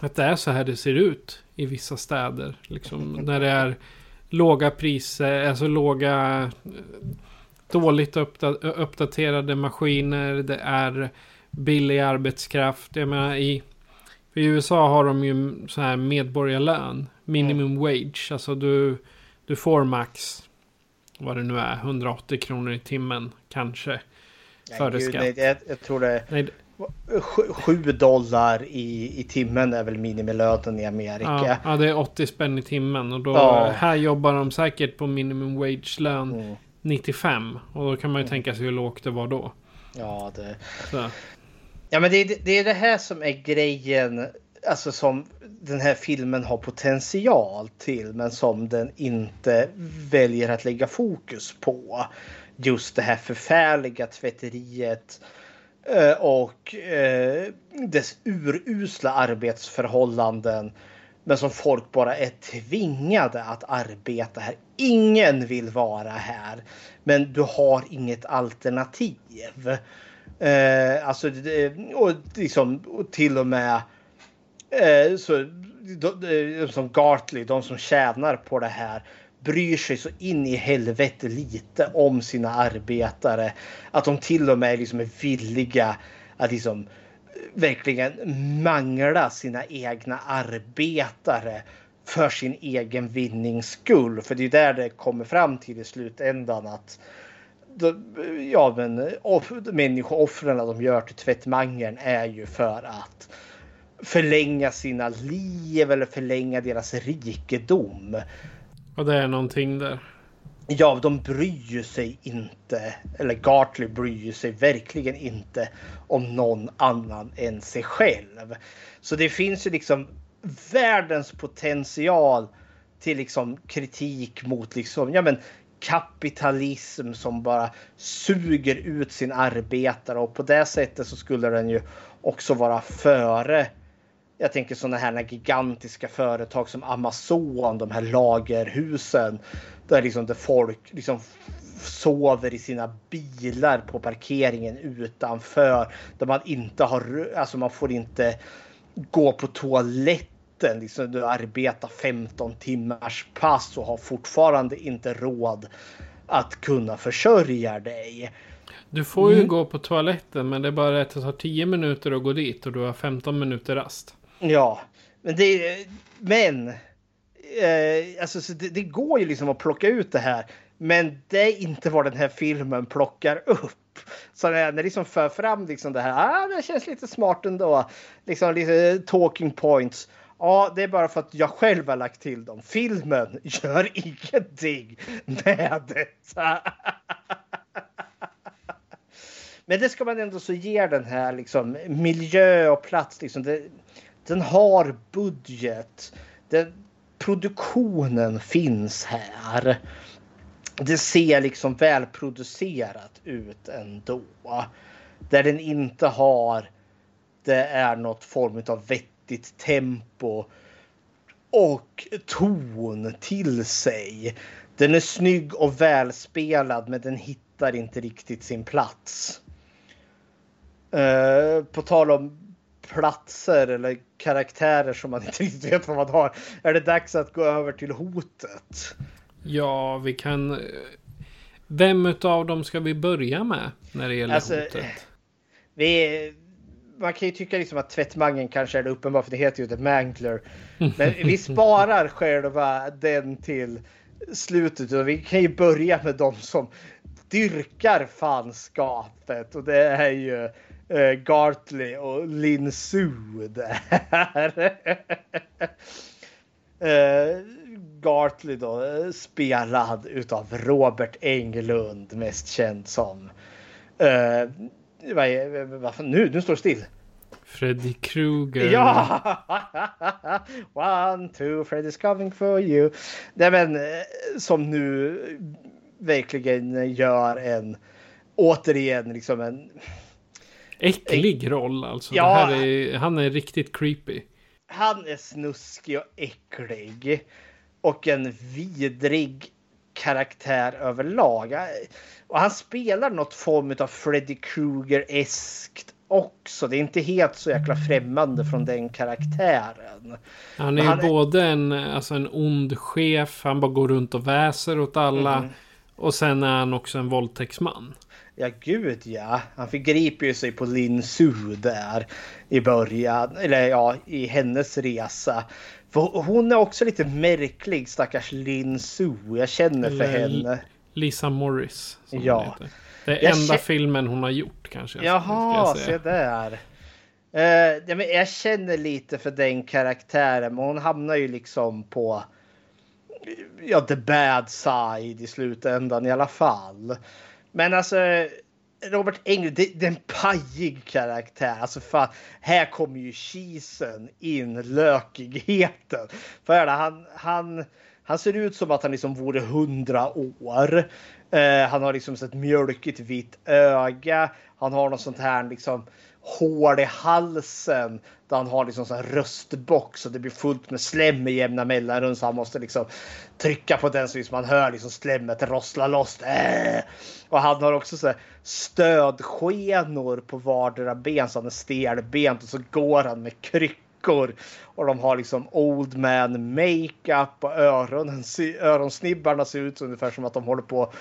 Att det är så här det ser ut i vissa städer. Liksom när det är låga priser, alltså låga... Eh, dåligt uppdaterade maskiner. Det är billig arbetskraft. Jag menar i för i USA har de ju så här medborgarlön. Minimum mm. wage. Alltså du, du får max, vad det nu är, 180 kronor i timmen kanske. Nej, före gud, skatt. Nej, jag, jag tror det är 7 dollar i, i timmen är väl minimilönen i Amerika. Ja, ja, det är 80 spänn i timmen. Och då, ja. här jobbar de säkert på minimum wage-lön mm. 95. Och då kan man ju mm. tänka sig hur lågt det var då. Ja, det... Så. Ja, men det är, det är det här som är grejen. Alltså som den här filmen har potential till men som den inte väljer att lägga fokus på. Just det här förfärliga tvätteriet eh, och eh, dess urusla arbetsförhållanden. Men som folk bara är tvingade att arbeta här. Ingen vill vara här. Men du har inget alternativ. Eh, alltså, och liksom och till och med eh, så, de, som Gartley, de som tjänar på det här, bryr sig så in i helvete lite om sina arbetare. Att de till och med liksom är villiga att liksom eh, verkligen mangla sina egna arbetare för sin egen vinnings skull. För det är där det kommer fram till i slutändan att ja, men off, människooffren de gör till tvättmangeln är ju för att förlänga sina liv eller förlänga deras rikedom. Och det är någonting där. Ja, de bryr sig inte, eller Gartley bryr sig verkligen inte om någon annan än sig själv. Så det finns ju liksom världens potential till liksom kritik mot liksom, ja men kapitalism som bara suger ut sin arbetare och på det sättet så skulle den ju också vara före jag tänker sådana här gigantiska företag som Amazon, de här lagerhusen. Där liksom där folk liksom sover i sina bilar på parkeringen utanför. Där man inte har, alltså man får inte gå på toalett toaletten. Liksom du arbetar 15 timmars pass och har fortfarande inte råd att kunna försörja dig. Du får ju mm. gå på toaletten men det är bara att det tar 10 minuter att gå dit och du har 15 minuter rast. Ja, men det... Men... Eh, alltså, det, det, går ju liksom att plocka ut det här. Men det är inte vad den här filmen plockar upp. Så när det liksom för fram liksom det här, ah, det känns lite smart ändå. Liksom lite talking points. Ja, det är bara för att jag själv har lagt till dem. Filmen gör ingenting med detta. Men det ska man ändå så ge den här liksom miljö och plats. Liksom. Det, den har budget. Den, produktionen finns här. Det ser liksom välproducerat ut ändå. Där den inte har det är något form av vettigt tempo och ton till sig. Den är snygg och välspelad men den hittar inte riktigt sin plats. Uh, på tal om platser eller karaktärer som man inte riktigt vet vad man har. Är det dags att gå över till hotet? Ja, vi kan... Vem av dem ska vi börja med när det gäller alltså, hotet? Vi... Man kan ju tycka liksom att tvättmangen kanske är det uppenbara för det heter ju The Mangler. Men vi sparar själva den till slutet. Och vi kan ju börja med de som dyrkar fanskapet och det är ju uh, Gartley och Lin Su där. uh, Gartley då spelad utav Robert Englund, mest känd som... Uh, vad nu, nu står det still. Freddy Krueger. Ja! One, two, Freddy's coming for you. Nej men som nu verkligen gör en återigen liksom en Äcklig roll alltså. Ja, är, han är riktigt creepy. Han är snuskig och äcklig. Och en vidrig karaktär överlag. Och han spelar något form av Freddy Krueger-eskt också. Det är inte helt så jäkla främmande från den karaktären. Han är ju både en, alltså en ond chef, han bara går runt och väser åt alla. Mm. Och sen är han också en våldtäktsman. Ja, gud ja. Han förgriper ju sig på Lin Su där i början. Eller ja, i hennes resa. För hon är också lite märklig, stackars Lin Su. Jag känner för eller henne. Lisa Morris. Ja. Det är jag enda filmen hon har gjort kanske. Jaha, se där. Uh, ja, men jag känner lite för den karaktären, men hon hamnar ju liksom på ja, the bad side i slutändan i alla fall. Men alltså Robert Englund, det, det, är en pajig karaktär. Alltså fan, här kommer ju cheesen in, lökigheten. För han, han, han ser ut som att han liksom vore hundra år. Eh, han har liksom ett mjölkigt vitt öga. Han har något sånt här liksom hål i halsen där han har liksom en röstbox och det blir fullt med slem i jämna mellanrum så han måste liksom trycka på den så liksom man hör liksom slemmet rossla loss. Äh! Och han har också så stödskenor på vardera ben så han är stelbent och så går han med kryckor och de har liksom old man makeup och öronen, öronsnibbarna ser ut ungefär som att de håller på att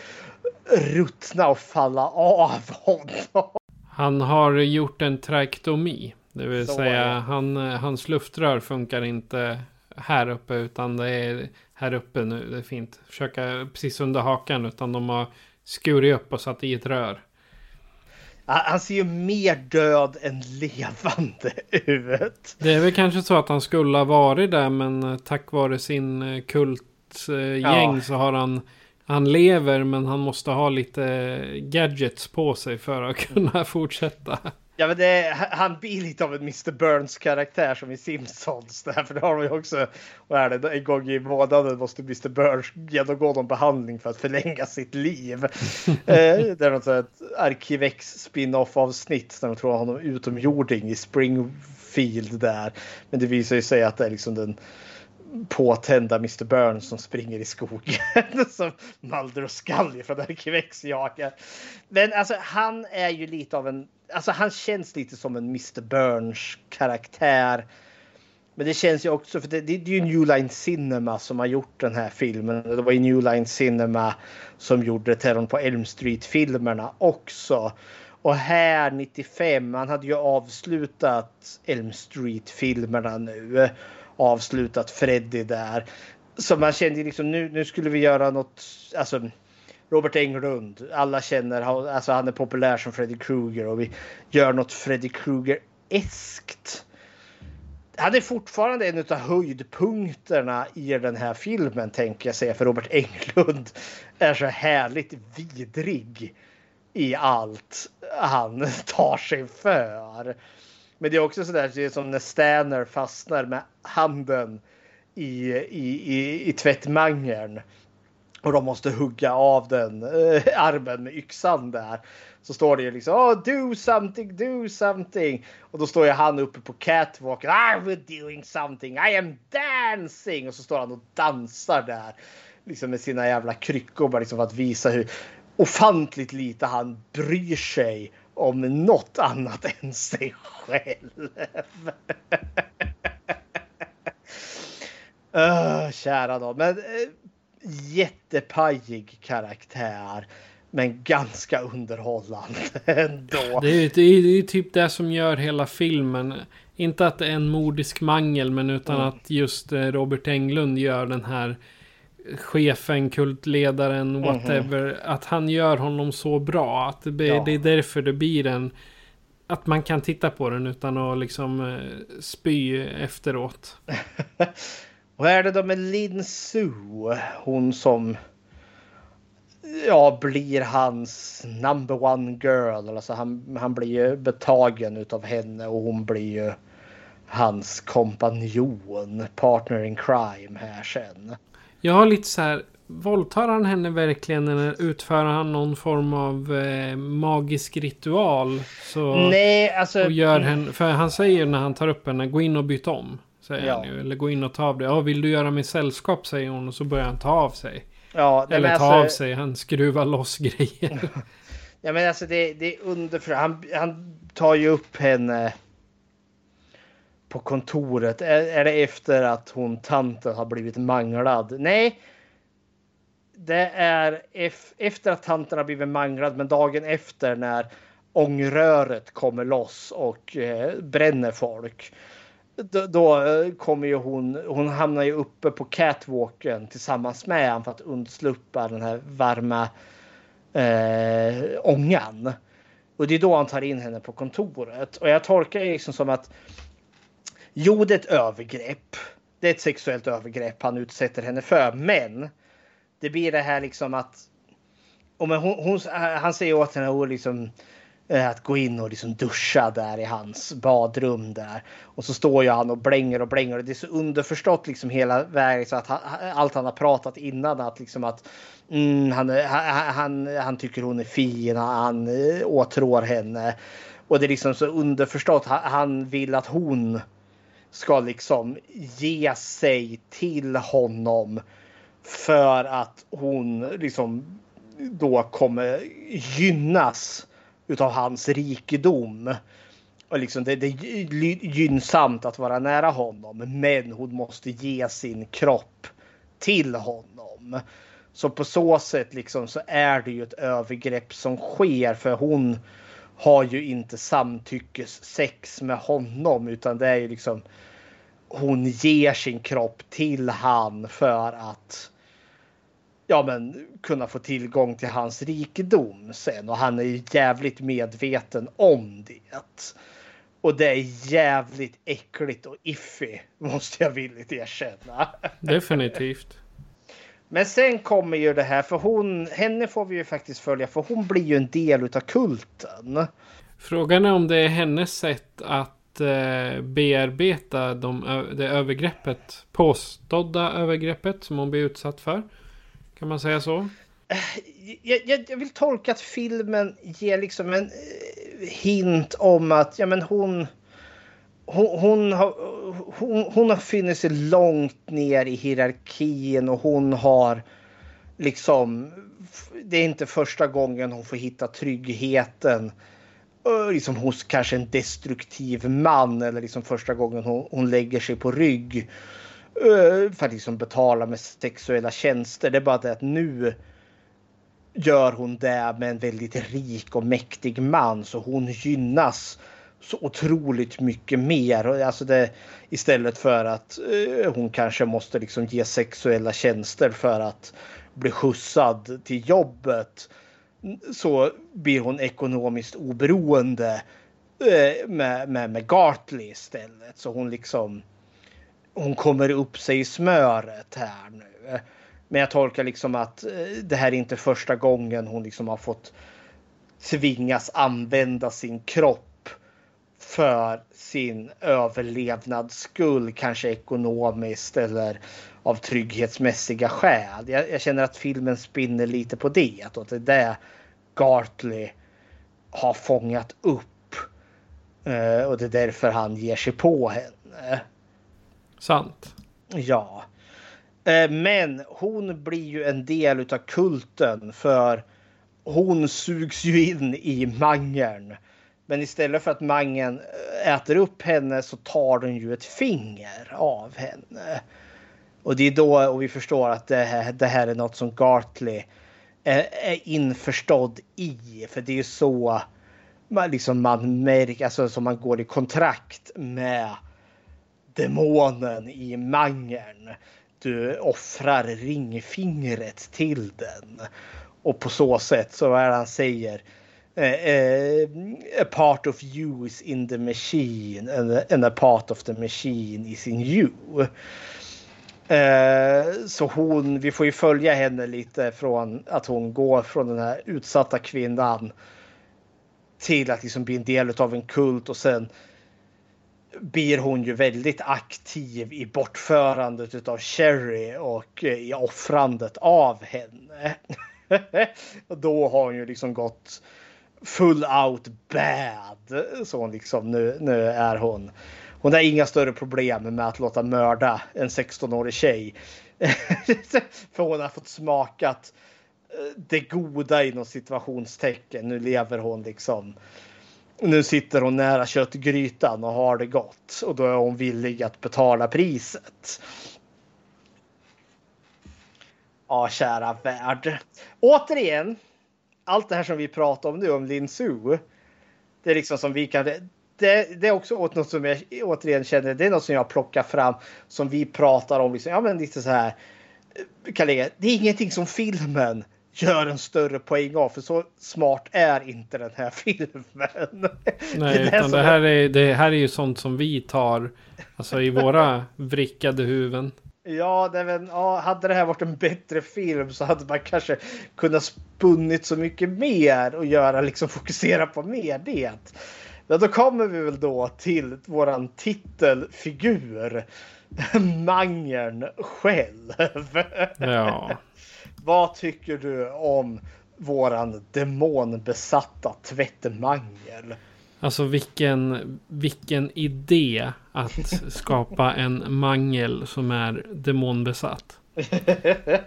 ruttna och falla av honom. Han har gjort en traktomi. Det vill Så säga han, hans luftrör funkar inte här uppe utan det är här uppe nu. Det är fint. Försöka precis under hakan utan de har skurit upp och satt i ett rör. Han ser ju mer död än levande ut. Det är väl kanske så att han skulle ha varit där men tack vare sin eh, kultgäng ja. så har han han lever men han måste ha lite gadgets på sig för att kunna fortsätta. Ja, men det, han blir lite av en Mr. Burns karaktär som i Simpsons. Där, för det har vi också. Vad är det? En gång i månaden måste Mr. Burns genomgå någon behandling för att förlänga sitt liv. eh, det är något sånt Arkivex spin-off avsnitt där de tror honom utomjording i Springfield där. Men det visar ju sig att det är liksom den påtända Mr. Burns som springer i skogen som Mulder och Scully från Arkivex jagar. Men alltså han är ju lite av en, alltså han känns lite som en Mr. Burns karaktär. Men det känns ju också, för det, det, det är ju New Line Cinema som har gjort den här filmen. Det var ju New Line Cinema som gjorde Terrorn på Elm Street-filmerna också. Och här 95, han hade ju avslutat Elm Street-filmerna nu avslutat Freddy där. Så man kände liksom nu, nu skulle vi göra något, alltså Robert Englund, alla känner, alltså han är populär som Freddy Krueger och vi gör något Freddy Krueger-eskt. Han är fortfarande en av höjdpunkterna i den här filmen tänker jag säga för Robert Englund är så härligt vidrig i allt han tar sig för. Men det är också sådär det är som när Stanner fastnar med handen i, i, i, i tvättmangeln. Och de måste hugga av den äh, armen med yxan där. Så står det ju liksom oh, do something, do something. Och då står ju han uppe på catwalken. Ah, I'm doing something, I am dancing. Och så står han och dansar där. Liksom med sina jävla kryckor bara liksom för att visa hur ofantligt lite han bryr sig om något annat än sig själv. uh, kära då. Men uh, jättepajig karaktär. Men ganska underhållande ändå. Det är, det är, typ det som gör hela filmen. Inte att det är en mordisk mangel men utan mm. att just eh, Robert Englund gör den här chefen, kultledaren, mhm. whatever. Mm -hmm. Att han gör honom så bra. Att det, ja. det är därför det blir en... Att man kan titta på den utan att liksom eh, spy efteråt. Vad är det då med Lin Su? Hon som ja, blir hans number one girl. Alltså han, han blir ju betagen utav henne och hon blir ju hans kompanjon, partner in crime här sen. Jag har lite så här. Våldtar han henne verkligen eller utför han någon form av eh, magisk ritual? Så, Nej, alltså. Och gör henne, för han säger när han tar upp henne, gå in och byt om. Säger ja. han ju. Eller gå in och ta av dig. Ja, vill du göra mig sällskap? Säger hon och så börjar han ta av sig. Ja, eller ta alltså, av sig. Han skruvar loss grejer. ja, men alltså det, det är under... Han, han tar ju upp henne på kontoret? Är, är det efter att hon tanten har blivit manglad? Nej. Det är efter att tanten har blivit manglad, men dagen efter när ångröret kommer loss och eh, bränner folk. Då, då, kommer ju hon, hon hamnar ju uppe på catwalken tillsammans med honom för att undsluppa den här varma eh, ångan. Och det är då han tar in henne på kontoret. Och jag tolkar det liksom som att Jo, det är ett övergrepp. Det är ett sexuellt övergrepp han utsätter henne för. Men det blir det här liksom att... Om hon, hon, han säger åt henne liksom, eh, att gå in och liksom duscha där i hans badrum där. Och så står ju han och blänger och blänger. Och det är så underförstått liksom hela vägen. Så att han, allt han har pratat innan. Att liksom att mm, han, han, han, han tycker hon är fin. Han eh, åtrår henne. Och det är liksom så underförstått. Han vill att hon ska liksom ge sig till honom för att hon liksom då kommer gynnas utav hans rikedom. Och liksom det, det är gynnsamt att vara nära honom, men hon måste ge sin kropp till honom. Så på så sätt liksom så är det ju ett övergrepp som sker för hon har ju inte samtyckessex med honom utan det är ju liksom hon ger sin kropp till han för att ja, men, kunna få tillgång till hans rikedom sen. Och han är ju jävligt medveten om det. Och det är jävligt äckligt och iffy, måste jag villigt erkänna. Definitivt. Men sen kommer ju det här, för hon, henne får vi ju faktiskt följa, för hon blir ju en del utav kulten. Frågan är om det är hennes sätt att eh, bearbeta de, det övergreppet, påstådda övergreppet som hon blir utsatt för. Kan man säga så? Jag, jag, jag vill tolka att filmen ger liksom en eh, hint om att ja, men hon, hon, hon, har, hon, hon har funnit sig långt ner i hierarkin och hon har liksom... Det är inte första gången hon får hitta tryggheten eh, liksom hos kanske en destruktiv man eller liksom första gången hon, hon lägger sig på rygg eh, för att liksom betala med sexuella tjänster. Det är bara det att nu gör hon det med en väldigt rik och mäktig man så hon gynnas så otroligt mycket mer. Alltså det, istället för att eh, hon kanske måste liksom ge sexuella tjänster för att bli skjutsad till jobbet så blir hon ekonomiskt oberoende eh, med, med, med Gartley istället. Så hon liksom hon kommer upp sig i smöret här nu. Men jag tolkar liksom att eh, det här är inte första gången hon liksom har fått tvingas använda sin kropp för sin överlevnads skull, kanske ekonomiskt eller av trygghetsmässiga skäl. Jag, jag, känner att filmen spinner lite på det. Att det är det Gartley har fångat upp. Uh, och det är därför han ger sig på henne. Sant. Ja. Uh, men hon blir ju en del utav kulten för hon sugs ju in i mangeln. Men istället för att mangen eh, äter upp henne så tar den ju ett finger av henne. Och det är då och vi förstår att det här, det här är något som Gartley är, är införstådd i. För det är ju så man, liksom man märker, alltså som man går i kontrakt med demonen i mangen. Du offrar ringfingret till den. Och på så sätt så är det han säger Uh, uh, a part of you is in the machine and a, and a part of the machine is in you. Uh, så hon, vi får ju följa henne lite från att hon går från den här utsatta kvinnan till att liksom bli en del av en kult och sen blir hon ju väldigt aktiv i bortförandet av Sherry och i offrandet av henne. och då har hon ju liksom gått full out bad. Så hon liksom nu, nu är hon. Hon har inga större problem med att låta mörda en 16-årig tjej. För hon har fått smakat eh, det goda inom situationstecken. Nu lever hon liksom. Nu sitter hon nära köttgrytan och har det gott och då är hon villig att betala priset. Ja, kära värld. Återigen, allt det här som vi pratar om nu om Lin Su. Det är liksom som vi kan. Det, det är också något som jag återigen känner. Det är något som jag plockar fram som vi pratar om. Liksom, ja, men lite så här. Kalle, det är ingenting som filmen gör en större poäng av. För så smart är inte den här filmen. Nej, det, utan det här, är, det här är ju sånt som vi tar alltså i våra vrickade huvuden. Ja, det väl, ja, hade det här varit en bättre film så hade man kanske kunnat spunnit så mycket mer och göra liksom fokusera på mer det. Men då kommer vi väl då till våran titelfigur. Mangern själv. Ja. Vad tycker du om våran demonbesatta tvättmangel? Alltså vilken, vilken idé att skapa en mangel som är demonbesatt.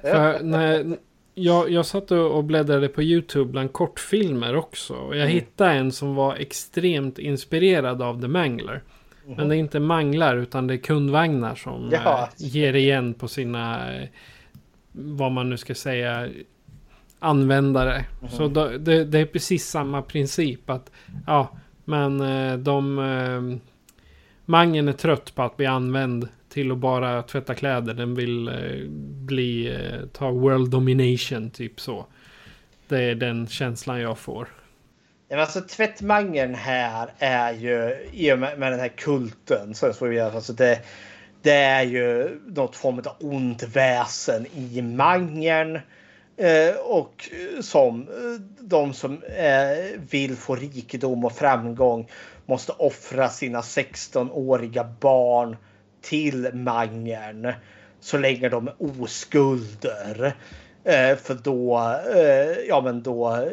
För när jag, jag satt och bläddrade på YouTube bland kortfilmer också. Och jag mm. hittade en som var extremt inspirerad av The Mangler. Mm. Men det är inte manglar utan det är kundvagnar som ja. äh, ger igen på sina, äh, vad man nu ska säga, användare. Mm. Så då, det, det, är precis samma princip att, ja, men eh, de... Eh, mangen är trött på att bli använd till att bara tvätta kläder. Den vill eh, bli, ta world domination, typ så. Det är den känslan jag får. Ja, alltså tvättmangeln här är ju, i och med, med den här kulten, så får vi alltså det, det är ju något form av ont väsen i mangeln. Eh, och eh, som eh, de som vill få rikedom och framgång måste offra sina 16-åriga barn till Mangern så länge de är oskulder. För då, ja men då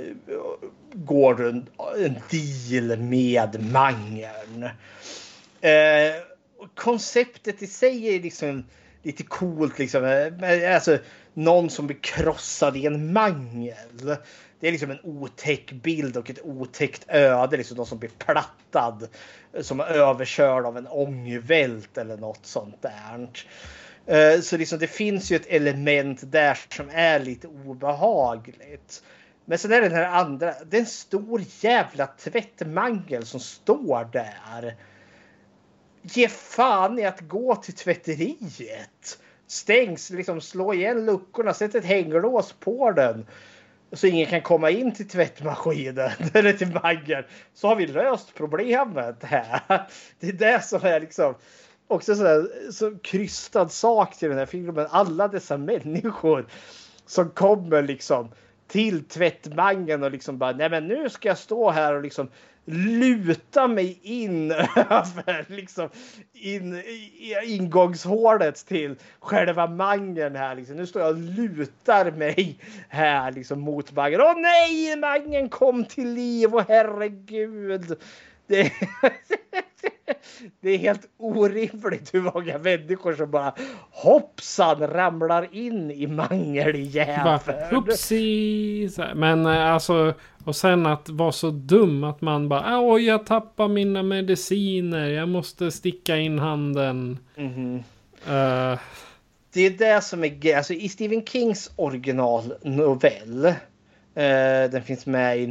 går du en, en deal med Mangern. Konceptet i sig är liksom lite coolt liksom. Alltså, någon som blir krossad i en mangel. Det är liksom en otäck bild och ett otäckt öde. Liksom någon som blir plattad. Som är överkörd av en ångvält eller något sånt där. Eh, så liksom det finns ju ett element där som är lite obehagligt. Men sen är det den här andra. Det är en stor jävla tvättmangel som står där. Ge fan i att gå till tvätteriet. Stängs, liksom slå igen luckorna, sätt ett hänglås på den. Så ingen kan komma in till tvättmaskinen eller till mangeln. Så har vi löst problemet här. Det är det som är liksom också så, så krystad sak till den här filmen. Alla dessa människor som kommer liksom till tvättmangen och liksom bara nej men nu ska jag stå här och liksom luta mig in över liksom in, ingångshålet till själva mangen här. Liksom. Nu står jag och lutar mig här liksom mot mangen. Åh nej, mangen kom till liv och herregud. Det, det är helt orimligt hur många människor som bara hoppsan ramlar in i mangeljäveln. Men eh, alltså, och sen att vara så dum att man bara oj jag tappar mina mediciner, jag måste sticka in handen. Mm -hmm. uh. Det är det som är alltså i Stephen Kings originalnovell Eh, den finns med i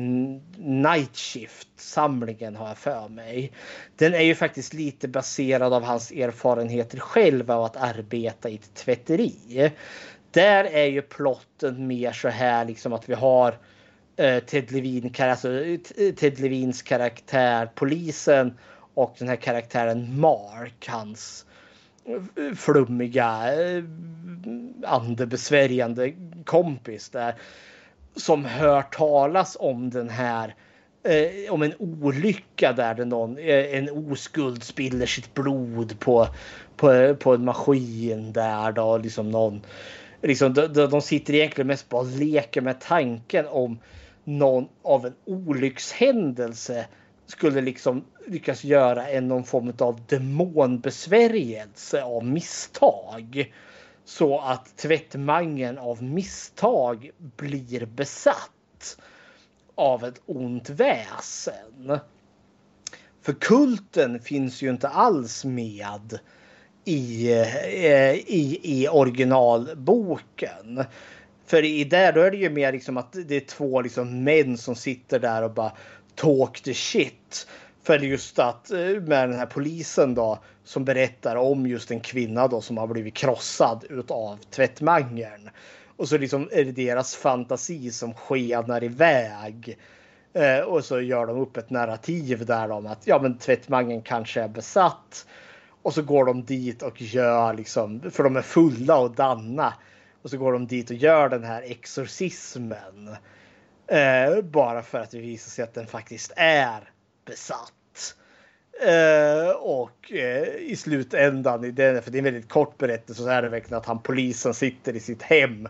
Night Shift-samlingen har jag för mig. Den är ju faktiskt lite baserad av hans erfarenheter själv av att arbeta i ett tvätteri. Där är ju plotten mer så här liksom att vi har eh, Ted, Levin, alltså, eh, Ted Levins karaktär, polisen och den här karaktären Mark, hans flummiga, andebesvärjande kompis där som hör talas om den här eh, om en olycka där någon, eh, en oskuld spiller sitt blod på, på, på en maskin där då liksom någon liksom, de, de sitter egentligen mest bara och leker med tanken om någon av en olyckshändelse skulle liksom lyckas göra en någon form av demonbesvärjelse av misstag. Så att tvättmangen av misstag blir besatt av ett ont väsen. För kulten finns ju inte alls med i, eh, i, i originalboken. För i där då är det ju mer liksom att det är två liksom män som sitter där och bara talk the shit. För just att eh, med den här polisen då som berättar om just en kvinna då som har blivit krossad utav tvättmangeln. Och så liksom är det deras fantasi som skenar iväg. Eh, och så gör de upp ett narrativ där om att ja, men tvättmangeln kanske är besatt. Och så går de dit och gör liksom, för de är fulla och danna. Och så går de dit och gör den här exorcismen. Eh, bara för att det visar sig att den faktiskt är besatt. Eh, och eh, i slutändan, i den, för det är en väldigt kort berättelse, så är det verkligen att han polisen sitter i sitt hem.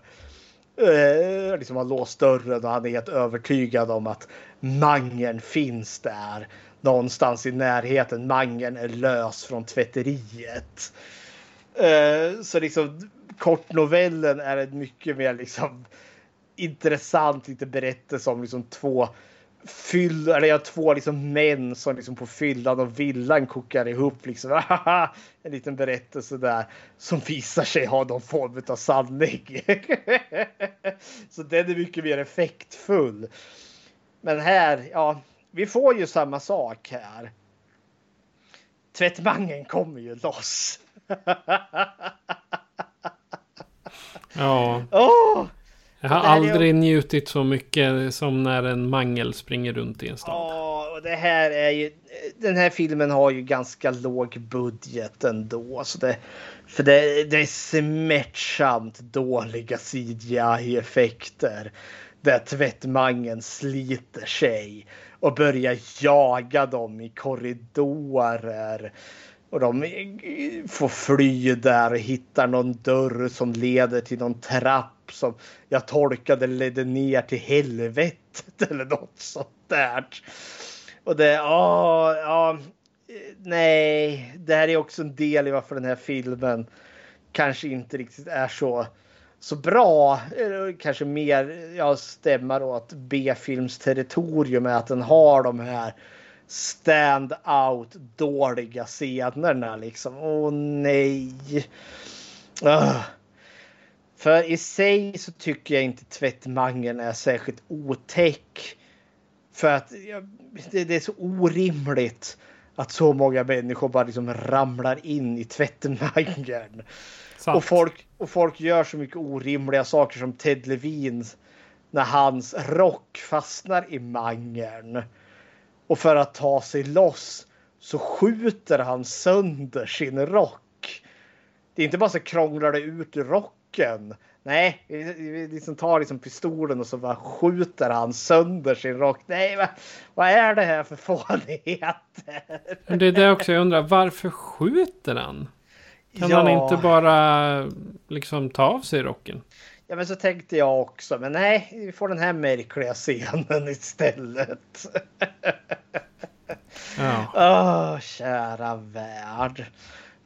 Eh, liksom har låst dörren och han är helt övertygad om att mangen finns där. Någonstans i närheten. Mangen är lös från tvätteriet. Eh, så liksom kortnovellen är en mycket mer liksom intressant lite berättelse om liksom två fyll, eller jag två liksom män som liksom på fyllan och villan kokar ihop liksom. en liten berättelse där som visar sig ha någon form av sanning. så den är mycket mer effektfull. Men här, ja, vi får ju samma sak här. Tvättmangen kommer ju loss. Ja. Åh! Jag har här är- aldrig njutit så mycket som när en mangel springer runt i en stad. Ja, och det här är ju... Den här filmen har ju ganska låg budget ändå. Så det, för det, det är smärtsamt dåliga CGI-effekter. Där tvättmangen sliter sig och börjar jaga dem i korridorer. Och de får fly där och hittar någon dörr som leder till någon trapp som jag tolkade ledde ner till helvetet eller något sånt där. Och det, ja, ja, nej, det här är också en del i varför den här filmen kanske inte riktigt är så så bra. Kanske mer jag stämmer åt B-films territorium är att den har de här stand-out dåliga scenerna liksom. Åh nej. Uh. För i sig så tycker jag inte tvättmangeln är särskilt otäck. För att det, det är så orimligt att så många människor bara liksom ramlar in i tvättmangeln. Och folk, och folk gör så mycket orimliga saker som Ted Levin när hans rock fastnar i mangeln. Och för att ta sig loss så skjuter han sönder sin rock. Det är inte bara så krånglar det ut ur rocken. Nej, vi- vi liksom tar liksom pistolen och så bara skjuter han sönder sin rock. Nej, vad, vad är det här för fånigheter? Men det är det också jag undrar. Varför skjuter han? Kan Ja. han inte bara liksom ta av sig rocken? Ja, men så tänkte jag också. Men nej, vi får den här märkliga scenen istället. Ja. Åh, kära värld.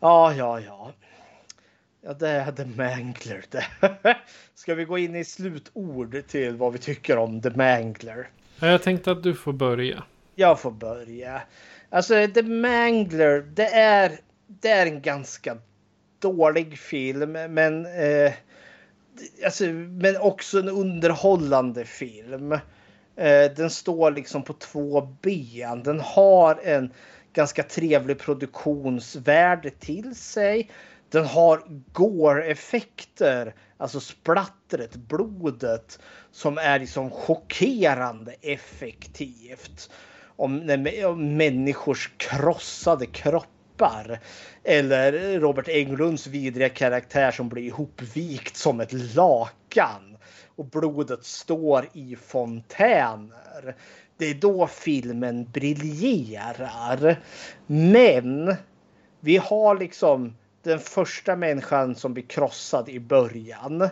Ja, ja, ja. Ja, det är The Mangler det. Ska vi gå in i slutord till vad vi tycker om The Mangler? Ja, Jag tänkte att du får börja. Jag får börja. Alltså The Mangler, det är, det är en ganska dålig film, men, eh, alltså, men också en underhållande film. Eh, den står liksom på två ben. Den har en ganska trevlig produktionsvärde till sig. Den har gore-effekter, alltså splattret, blodet, som är liksom chockerande effektivt. Om, när- om människors krossade kroppar. Eller Robert Englunds vidriga karaktär som blir ihopvikt som ett lakan. Och blodet står i fontäner. Det är då filmen briljerar. Men vi har liksom den första människan som blir krossad i början.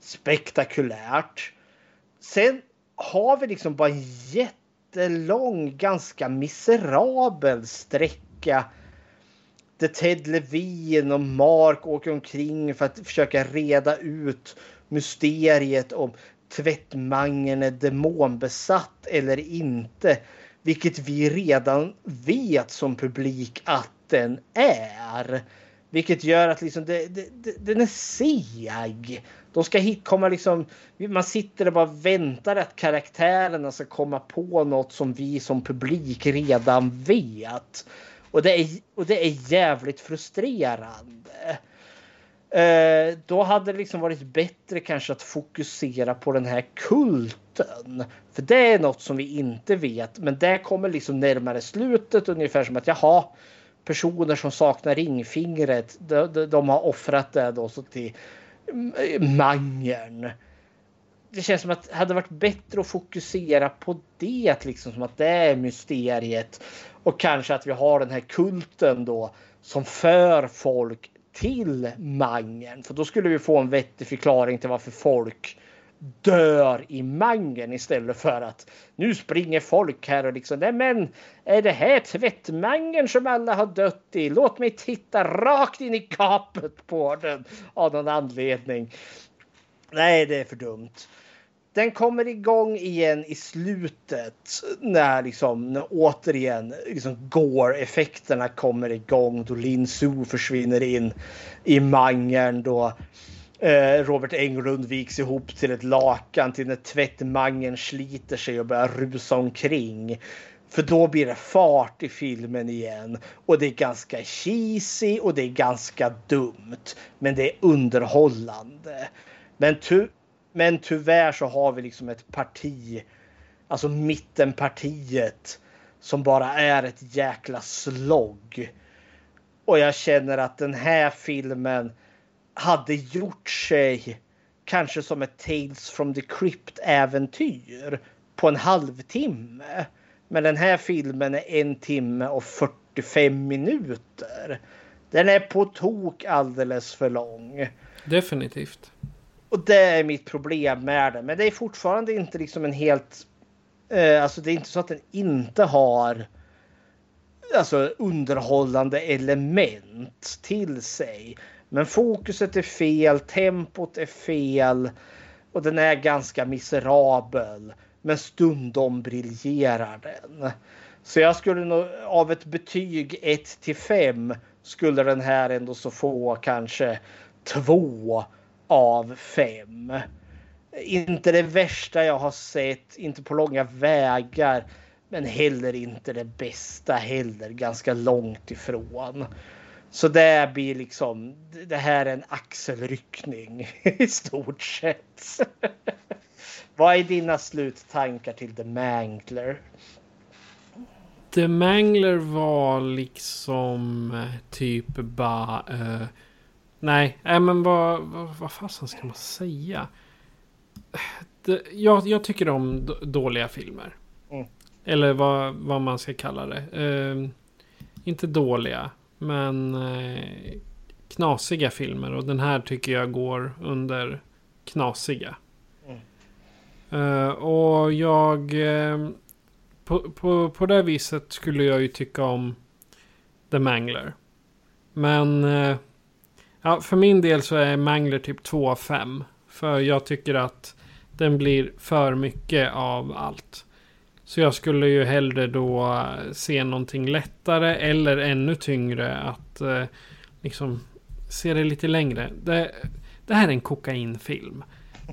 Spektakulärt. Sen har vi liksom bara en jättelång, ganska miserabel sträcka där Ted Levin och Mark åker omkring för att försöka reda ut mysteriet om tvättmangeln är demonbesatt eller inte. Vilket vi redan vet som publik att den är. Vilket gör att liksom det, det, det, den är seg. De ska hit komma liksom. Man sitter och bara väntar att karaktärerna ska komma på något som vi som publik redan vet. Och det är, och det är jävligt frustrerande. Eh, då hade det liksom varit bättre kanske att fokusera på den här kulten. För det är något som vi inte vet. Men det kommer liksom närmare slutet ungefär som att jaha, personer som saknar ringfingret, de, de, de har offrat det då så till mangern. Det känns som att det hade varit bättre att fokusera på det, liksom som att det är mysteriet. Och kanske att vi har den här kulten då som för folk till mangern För då skulle vi få en vettig förklaring till varför folk dör i mangeln istället för att nu springer folk här och liksom nej men är det här tvättmangeln som alla har dött i? Låt mig titta rakt in i gapet på den av någon anledning. Nej, det är för dumt. Den kommer igång igen i slutet när liksom när återigen liksom gore-effekterna kommer igång då Lin Su försvinner in i mangeln då Eh, Robert Englund viks ihop till ett lakan till när tvättmangeln sliter sig och börjar rusa omkring. För då blir det fart i filmen igen. Och det är ganska cheesy och det är ganska dumt. Men det är underhållande. Men, ty men tyvärr så har vi liksom ett parti, alltså mittenpartiet, som bara är ett jäkla slogg. Och jag känner att den här filmen hade gjort sig kanske som ett Tales from the Crypt äventyr på en halvtimme. Men den här filmen är en timme och 45 minuter. Den är på tok alldeles för lång. Definitivt. Och det är mitt problem med den. Men det är fortfarande inte liksom en helt... Eh, alltså det är inte så att den inte har alltså underhållande element till sig. Men fokuset är fel, tempot är fel och den är ganska miserabel. Men stundom briljerar den. Så jag skulle nog av ett betyg 1 till 5 skulle den här ändå så få kanske 2 av 5. Inte det värsta jag har sett, inte på långa vägar. Men heller inte det bästa heller, ganska långt ifrån. Så det blir liksom, det här är en axelryckning i stort sett. Vad är dina sluttankar till The Mangler? The Mangler var liksom eh, typ bara... Uh, nej, äh, men vad, vad, vad fasen ska man säga? Det, jag, jag tycker om dåliga filmer. Mm. Eller vad, vad man ska kalla det. Uh, inte dåliga, men uh, knasiga filmer. Och den här tycker jag går under knasiga. Uh, och jag... Uh, på, på, på det viset skulle jag ju tycka om The Mangler. Men... Ja, för min del så är Mangler typ 2 av 5. För jag tycker att den blir för mycket av allt. Så jag skulle ju hellre då eh, se någonting lättare eller ännu tyngre. Att eh, liksom se det lite längre. Det, det här är en kokainfilm.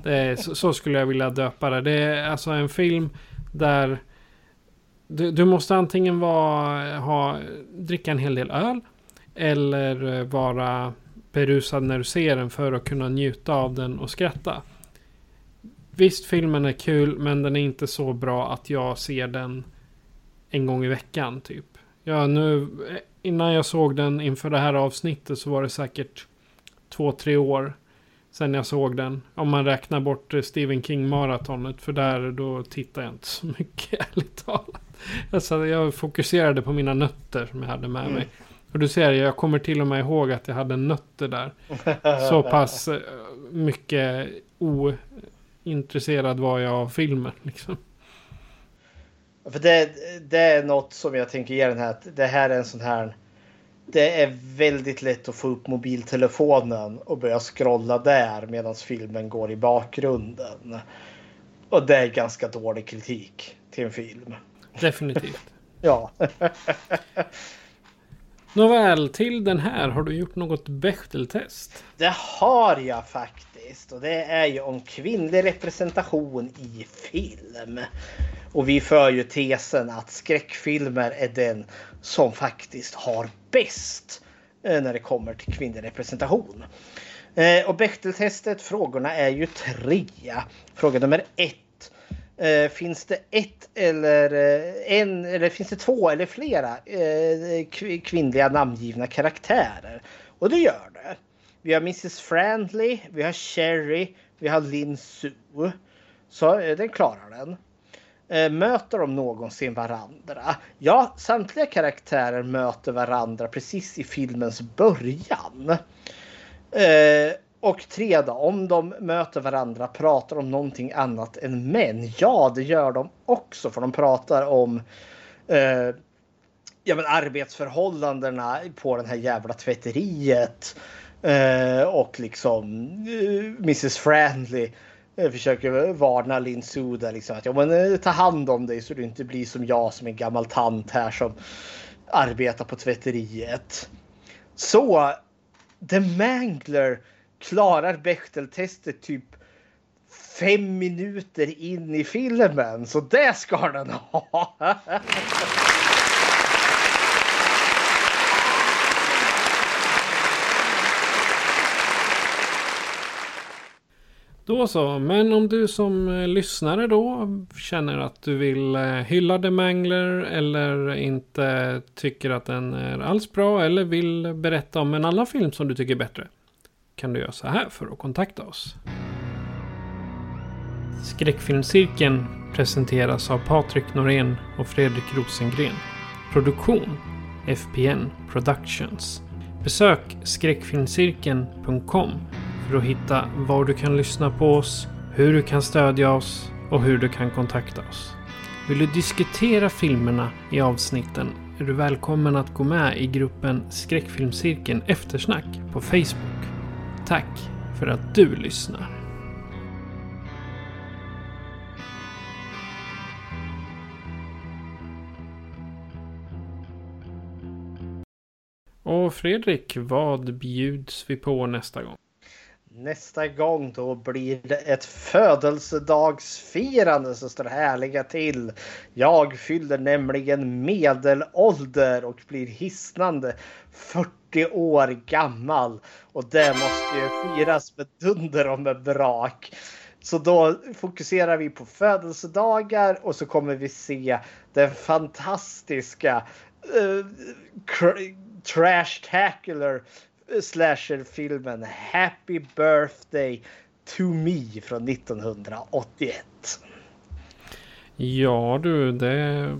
Det, så, så, skulle jag vilja döpa det. Det är alltså en film där du, du måste antingen vara, ha, dricka en hel del öl. Eller vara berusad när du ser den för att kunna njuta av den och skratta. Visst, filmen är kul, men den är inte så bra att jag ser den en gång i veckan, typ. Ja, nu, innan jag såg den inför det här avsnittet så var det säkert två, tre år Sen jag såg den. Om man räknar bort eh, Stephen King-maratonet. För där då tittar jag inte så mycket ärligt talat. Alltså, jag fokuserade på mina nötter som jag hade med mm. mig. Och du ser, jag kommer till och med ihåg att jag hade nötter där. Så pass eh, mycket ointresserad var jag av filmen. Liksom. För det, det är något som jag tänker ge den här. Det här är en sån här det är väldigt lätt att få upp mobiltelefonen och börja scrolla där medan filmen går i bakgrunden. Och det är ganska dålig kritik till en film. Definitivt. ja. Nåväl, till den här har du gjort något Bechteltest? Det har jag faktiskt. Och det är ju om kvinnlig representation i film. Och vi för ju tesen att skräckfilmer är den som faktiskt har bäst eh, när det kommer till kvinnlig representation. Eh, och Bechteltestet, frågorna är ju tre. Fråga nummer ett. Eh, finns det ett eller eh, en eller finns det två eller flera eh, kvinnliga namngivna karaktärer? Och det gör det. Vi har Mrs Friendly, vi har Cherry, vi har Lin Su. Så eh, den klarar den. Eh, möter de någonsin varandra? Ja, samtliga karaktärer möter varandra precis i filmens början. Och tre då, om de möter varandra, pratar om någonting annat än män? Ja, det gör de också, för de pratar om eh, ja, men arbetsförhållandena på den här jävla tvätteriet. Eh, och liksom eh, Mrs Friendly eh, försöker varna Lin Suda liksom att ja, men, eh, ta hand om dig så du inte blir som jag som en gammal tant här som arbetar på tvätteriet. Så The Mangler klarar Bechteltestet typ fem minuter in i filmen. Så det ska den ha. Då så, men om du som eh, lyssnare då känner att du vill eh, hylla The Mangler eller inte tycker att den är alls bra eller vill berätta om en annan film som du tycker är bättre kan du göra så här för att kontakta oss. Skräckfilmscirkeln presenteras av Patrik Norén och Fredrik Rosengren. Produktion FPN Productions. Besök skräckfilmscirkeln.com för att hitta var du kan lyssna på oss, hur du kan stödja oss och hur du kan kontakta oss. Vill du diskutera filmerna i avsnitten är du välkommen att gå med i gruppen Skräckfilmscirkeln Eftersnack på Facebook. Tack för att du lyssnar. Och Fredrik, vad bjuds vi på nästa gång? Nästa gång då blir det ett födelsedagsfirande så står det härliga till. Jag fyller nämligen medelålder och blir hisnande 40 40 år gammal. Och det måste ju firas med dunder och med brak. Så då fokuserar vi på födelsedagar och så kommer vi se den fantastiska uh, trash tackler slasherfilmen Happy Birthday to Me från 1981. Ja du, det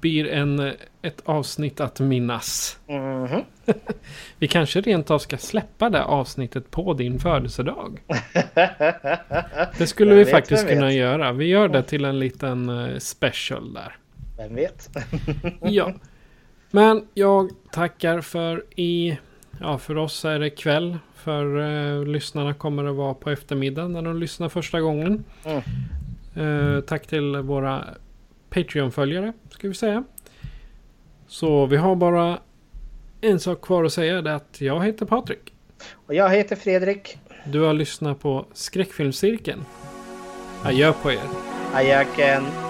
blir en, ett avsnitt att minnas. Mm -hmm. Vi kanske rent av ska släppa det avsnittet på din födelsedag. det skulle vi faktiskt kunna göra. Vi gör det till en liten eh, special där. Vem vet? ja. Men jag tackar för i... Ja, för oss är det kväll. För eh, lyssnarna kommer det vara på eftermiddagen när de lyssnar första gången. Mm. Eh, tack till våra Patreon-följare, ska vi säga. Så vi har bara en sak kvar att säga. Det är att jag heter Patrik. Och jag heter Fredrik. Du har lyssnat på Skräckfilmscirkeln. Adjö på er. Adjöken.